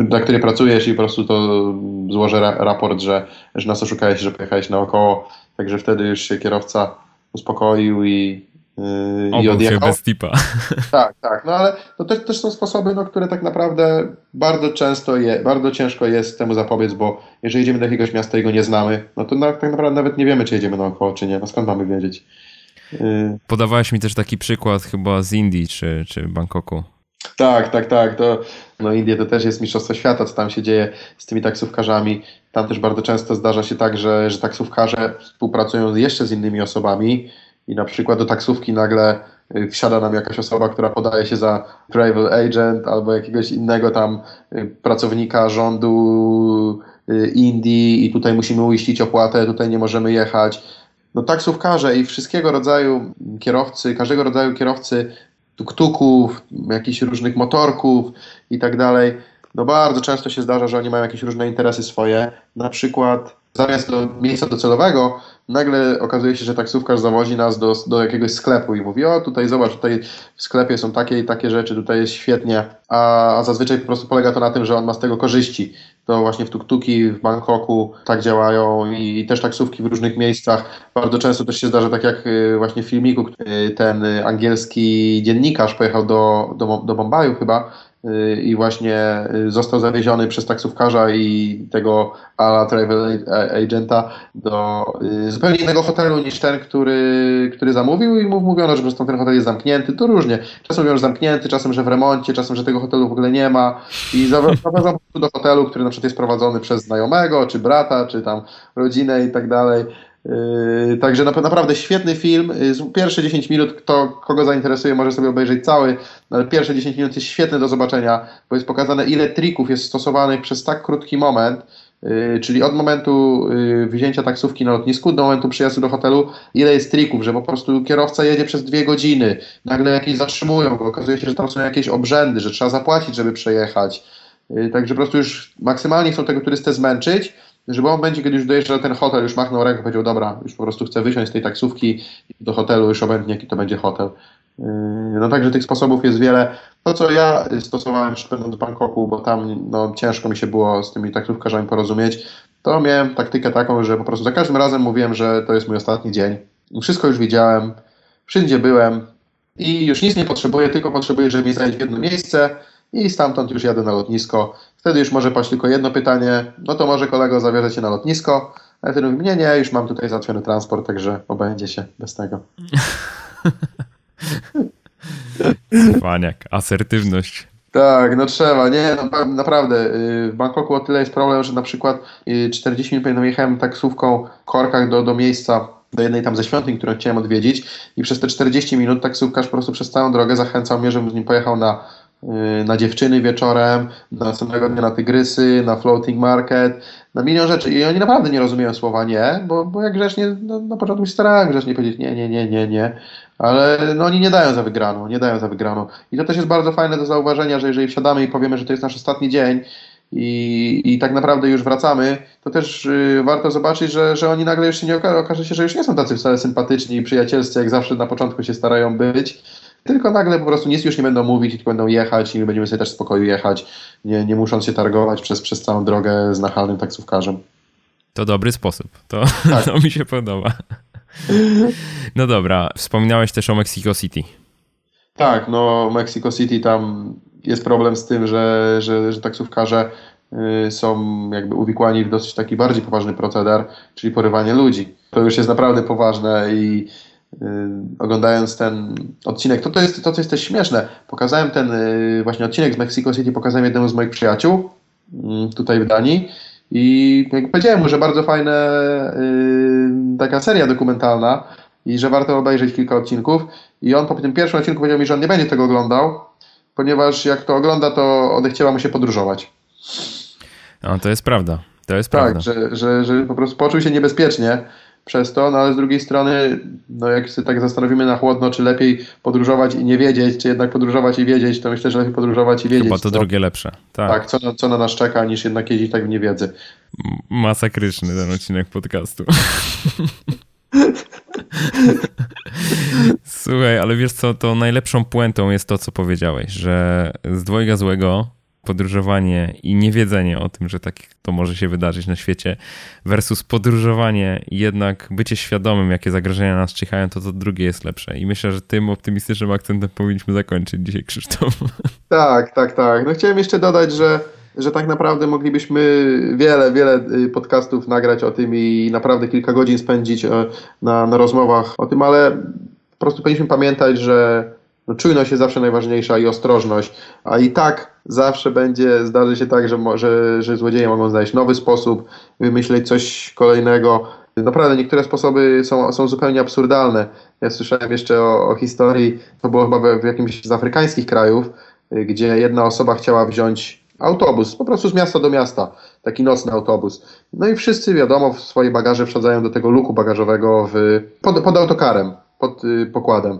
dla której pracujesz i po prostu to złożę ra raport, że, że nas oszukałeś, że pojechałeś naokoło. Także wtedy już się kierowca uspokoił i, yy, i odjechał. bez tipa. Tak, tak. No ale to też, też są sposoby, no, które tak naprawdę bardzo często je, bardzo ciężko jest temu zapobiec, bo jeżeli jedziemy do jakiegoś miasta i go nie znamy, no to tak naprawdę nawet nie wiemy, czy jedziemy naokoło, czy nie. No skąd mamy wiedzieć? Yy. Podawałeś mi też taki przykład chyba z Indii czy, czy Bangkoku. Tak, tak, tak. To, no Indie to też jest mistrzostwo świata, co tam się dzieje z tymi taksówkarzami. Tam też bardzo często zdarza się tak, że, że taksówkarze współpracują jeszcze z innymi osobami i na przykład do taksówki nagle y, wsiada nam jakaś osoba, która podaje się za travel agent albo jakiegoś innego tam y, pracownika rządu y, Indii i tutaj musimy uiścić opłatę, tutaj nie możemy jechać. No taksówkarze i wszystkiego rodzaju kierowcy, każdego rodzaju kierowcy tuk-tuków, jakichś różnych motorków i tak dalej. No bardzo często się zdarza, że oni mają jakieś różne interesy swoje. Na przykład zamiast do miejsca docelowego, nagle okazuje się, że taksówkarz zawozi nas do, do jakiegoś sklepu i mówi, o tutaj zobacz, tutaj w sklepie są takie i takie rzeczy, tutaj jest świetnie, a, a zazwyczaj po prostu polega to na tym, że on ma z tego korzyści. To właśnie w tuktuki w Bangkoku tak działają i też taksówki w różnych miejscach. Bardzo często też się zdarza, tak jak y, właśnie w filmiku, y, ten angielski dziennikarz pojechał do, do, do Bombaju chyba i właśnie został zawieziony przez taksówkarza i tego ala travel agenta do y, zupełnie innego hotelu niż ten, który, który zamówił i mu mówiono, że po prostu ten hotel jest zamknięty. To różnie. Czasem mówią, że zamknięty, czasem, że w remoncie, czasem, że tego hotelu w ogóle nie ma i zaprowadzał do hotelu, który na przykład jest prowadzony przez znajomego, czy brata, czy tam rodzinę i tak dalej. Yy, także naprawdę świetny film. Yy, pierwsze 10 minut, kto, kogo zainteresuje, może sobie obejrzeć cały, ale pierwsze 10 minut jest świetne do zobaczenia, bo jest pokazane, ile trików jest stosowanych przez tak krótki moment, yy, czyli od momentu wzięcia taksówki na lotnisku do momentu przyjazdu do hotelu, ile jest trików, że po prostu kierowca jedzie przez dwie godziny, nagle jakieś zatrzymują go, okazuje się, że tam są jakieś obrzędy, że trzeba zapłacić, żeby przejechać. Także po prostu już maksymalnie chcą tego turystę zmęczyć, żeby on będzie, kiedy już dojeżdża ten hotel, już machnął ręką, powiedział, dobra, już po prostu chcę wysiąść z tej taksówki do hotelu, już obojętnie jaki to będzie hotel. Yy, no także tych sposobów jest wiele. To, co ja stosowałem będąc w Bangkoku, bo tam no, ciężko mi się było z tymi taksówkarzami porozumieć, to miałem taktykę taką, że po prostu za każdym razem mówiłem, że to jest mój ostatni dzień. Wszystko już widziałem, wszędzie byłem i już nic nie potrzebuję, tylko potrzebuję, żeby mnie zająć jedno miejsce i stamtąd już jadę na lotnisko. Wtedy już może paść tylko jedno pytanie, no to może kolego zawierzę cię na lotnisko, a wtedy mówi, nie, nie, już mam tutaj załatwiony transport, także obędzie się bez tego. Cwaniak, asertywność. Tak, no trzeba, nie, no, naprawdę. Y, w Bangkoku o tyle jest problem, że na przykład 40 y, minut pamiętam jechałem taksówką w korkach do, do miejsca, do jednej tam ze świątyń, którą chciałem odwiedzić i przez te 40 minut taksówkarz po prostu przez całą drogę zachęcał mnie, żebym z nim pojechał na na dziewczyny wieczorem, na następnego dnia na tygrysy, na floating market, na milion rzeczy. I oni naprawdę nie rozumieją słowa nie, bo, bo jak grzecznie, no, na początku się starałem grzecznie powiedzieć nie, nie, nie, nie, nie, ale no, oni nie dają za wygraną, nie dają za wygraną. I to też jest bardzo fajne do zauważenia, że jeżeli wsiadamy i powiemy, że to jest nasz ostatni dzień i, i tak naprawdę już wracamy, to też y, warto zobaczyć, że, że oni nagle już się nie okaże się, że już nie są tacy wcale sympatyczni i przyjacielscy, jak zawsze na początku się starają być, tylko nagle po prostu nic już nie będą mówić, tylko będą jechać i my będziemy sobie też w spokoju jechać, nie, nie musząc się targować przez, przez całą drogę z nachalnym taksówkarzem. To dobry sposób. To, tak. to mi się podoba. No dobra, wspominałeś też o Mexico City. Tak, no Mexico City tam jest problem z tym, że, że, że taksówkarze y, są jakby uwikłani w dosyć taki bardziej poważny proceder, czyli porywanie ludzi. To już jest naprawdę poważne i oglądając ten odcinek, to, to, jest, to co jest też śmieszne, pokazałem ten właśnie odcinek z Mexico City, pokazałem jednemu z moich przyjaciół tutaj w Danii i jak powiedziałem mu, że bardzo fajna taka seria dokumentalna i że warto obejrzeć kilka odcinków i on po tym pierwszym odcinku powiedział mi, że on nie będzie tego oglądał, ponieważ jak to ogląda, to odechciała mu się podróżować. No, to jest prawda. To jest tak, prawda. Że, że, że po prostu poczuł się niebezpiecznie przez to, no ale z drugiej strony, no jak się tak zastanowimy na chłodno, czy lepiej podróżować i nie wiedzieć, czy jednak podróżować i wiedzieć, to myślę, że lepiej podróżować i wiedzieć. Chyba to co, drugie lepsze. Tak, tak co, co na nas czeka, niż jednak jeździć tak w niewiedzy. Masakryczny ten odcinek podcastu. Słuchaj, ale wiesz co, to najlepszą puentą jest to, co powiedziałeś, że z dwojga złego podróżowanie i niewiedzenie o tym, że tak to może się wydarzyć na świecie, versus podróżowanie i jednak bycie świadomym, jakie zagrożenia nas czyhają, to to drugie jest lepsze. I myślę, że tym optymistycznym akcentem powinniśmy zakończyć dzisiaj, Krzysztof. Tak, tak, tak. No chciałem jeszcze dodać, że że tak naprawdę moglibyśmy wiele, wiele y, podcastów nagrać o tym i naprawdę kilka godzin spędzić e, na, na rozmowach o tym, ale po prostu powinniśmy pamiętać, że no, czujność jest zawsze najważniejsza i ostrożność, a i tak zawsze będzie, zdarzy się tak, że, że, że złodzieje mogą znaleźć nowy sposób, wymyśleć coś kolejnego. Naprawdę niektóre sposoby są, są zupełnie absurdalne. Ja słyszałem jeszcze o, o historii, to było chyba w, jakimś z afrykańskich krajów, gdzie jedna osoba chciała wziąć autobus, po prostu z miasta do miasta, taki nocny autobus. No i wszyscy, wiadomo, w swoje bagaże wsadzają do tego luku bagażowego w, pod, pod autokarem, pod y, pokładem.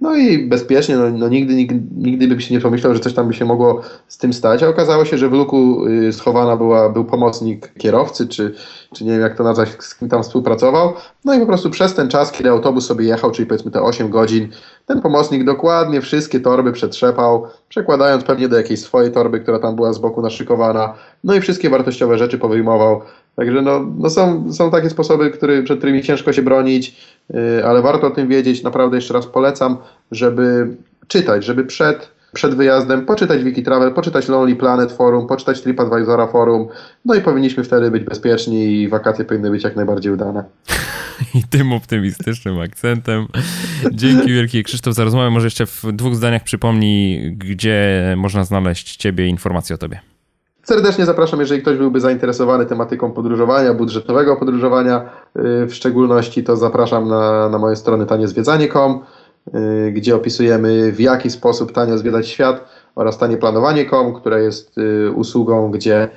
No i bezpiecznie, no, no nigdy, nigdy, nigdy bym się nie pomyślał, że coś tam by się mogło z tym stać, a okazało się, że w luku y, schowana była, był pomocnik kierowcy, czy, czy nie wiem jak to nazwać, z kim tam współpracował. No i po prostu przez ten czas, kiedy autobus sobie jechał, czyli powiedzmy te 8 godzin, ten pomocnik dokładnie wszystkie torby przetrzepał, przekładając pewnie do jakiejś swojej torby, która tam była z boku naszykowana, no i wszystkie wartościowe rzeczy powyjmował. Także no, no są, są takie sposoby, który, przed którymi ciężko się bronić, yy, ale warto o tym wiedzieć. Naprawdę jeszcze raz polecam, żeby czytać, żeby przed, przed wyjazdem poczytać Wikitravel, poczytać Lonely Planet Forum, poczytać TripAdvisora Forum, no i powinniśmy wtedy być bezpieczni i wakacje powinny być jak najbardziej udane. I tym optymistycznym akcentem. Dzięki wielkie Krzysztof za rozmowę. Może jeszcze w dwóch zdaniach przypomnij, gdzie można znaleźć Ciebie informacje o Tobie. Serdecznie zapraszam, jeżeli ktoś byłby zainteresowany tematyką podróżowania, budżetowego podróżowania y, w szczególności, to zapraszam na, na moje strony taniezwiedzanie.com, y, gdzie opisujemy w jaki sposób tanio zwiedzać świat oraz tanieplanowanie.com, które jest y, usługą, gdzie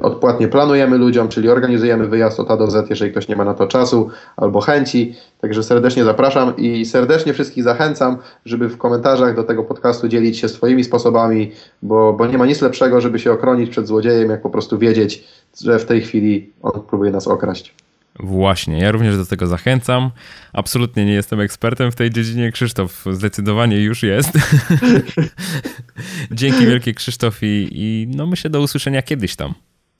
odpłatnie planujemy ludziom, czyli organizujemy wyjazd od A do Z, jeżeli ktoś nie ma na to czasu albo chęci. Także serdecznie zapraszam i serdecznie wszystkich zachęcam, żeby w komentarzach do tego podcastu dzielić się swoimi sposobami, bo, bo nie ma nic lepszego, żeby się ochronić przed złodziejem, jak po prostu wiedzieć, że w tej chwili on próbuje nas okraść. Właśnie, ja również do tego zachęcam. Absolutnie nie jestem ekspertem w tej dziedzinie. Krzysztof zdecydowanie już jest. Dzięki wielkie Krzysztof i, i no myślę do usłyszenia kiedyś tam.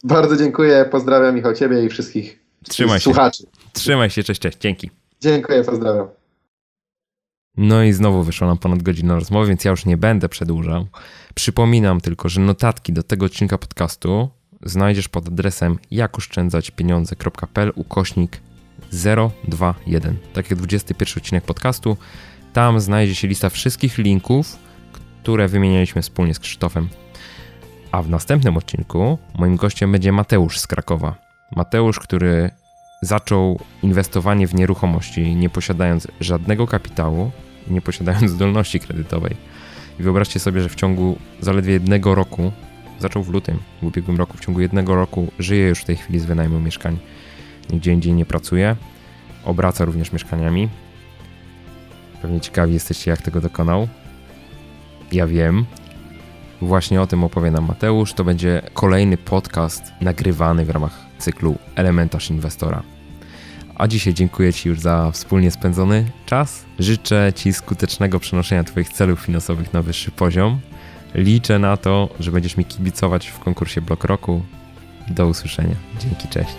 Bardzo dziękuję, pozdrawiam Michał Ciebie i wszystkich Trzymaj słuchaczy. Się. Trzymaj się, cześć, cześć, dzięki. Dziękuję, pozdrawiam. No i znowu wyszło nam ponad godzinę rozmowy, więc ja już nie będę przedłużał. Przypominam tylko, że notatki do tego odcinka podcastu znajdziesz pod adresem jakoszczędzaćpieniądze.pl ukośnik 021. Tak jak 21 odcinek podcastu. Tam znajdzie się lista wszystkich linków, które wymienialiśmy wspólnie z Krzysztofem. A w następnym odcinku moim gościem będzie Mateusz z Krakowa. Mateusz, który zaczął inwestowanie w nieruchomości, nie posiadając żadnego kapitału, nie posiadając zdolności kredytowej. I wyobraźcie sobie, że w ciągu zaledwie jednego roku Zaczął w lutym w ubiegłym roku. W ciągu jednego roku żyje już w tej chwili z wynajmu mieszkań. Nigdzie indziej nie pracuje. Obraca również mieszkaniami. Pewnie ciekawi jesteście, jak tego dokonał. Ja wiem. Właśnie o tym opowie nam Mateusz. To będzie kolejny podcast nagrywany w ramach cyklu Elementarz Inwestora. A dzisiaj dziękuję Ci już za wspólnie spędzony czas. Życzę Ci skutecznego przenoszenia Twoich celów finansowych na wyższy poziom Liczę na to, że będziesz mi kibicować w konkursie Blok Roku. Do usłyszenia. Dzięki, cześć.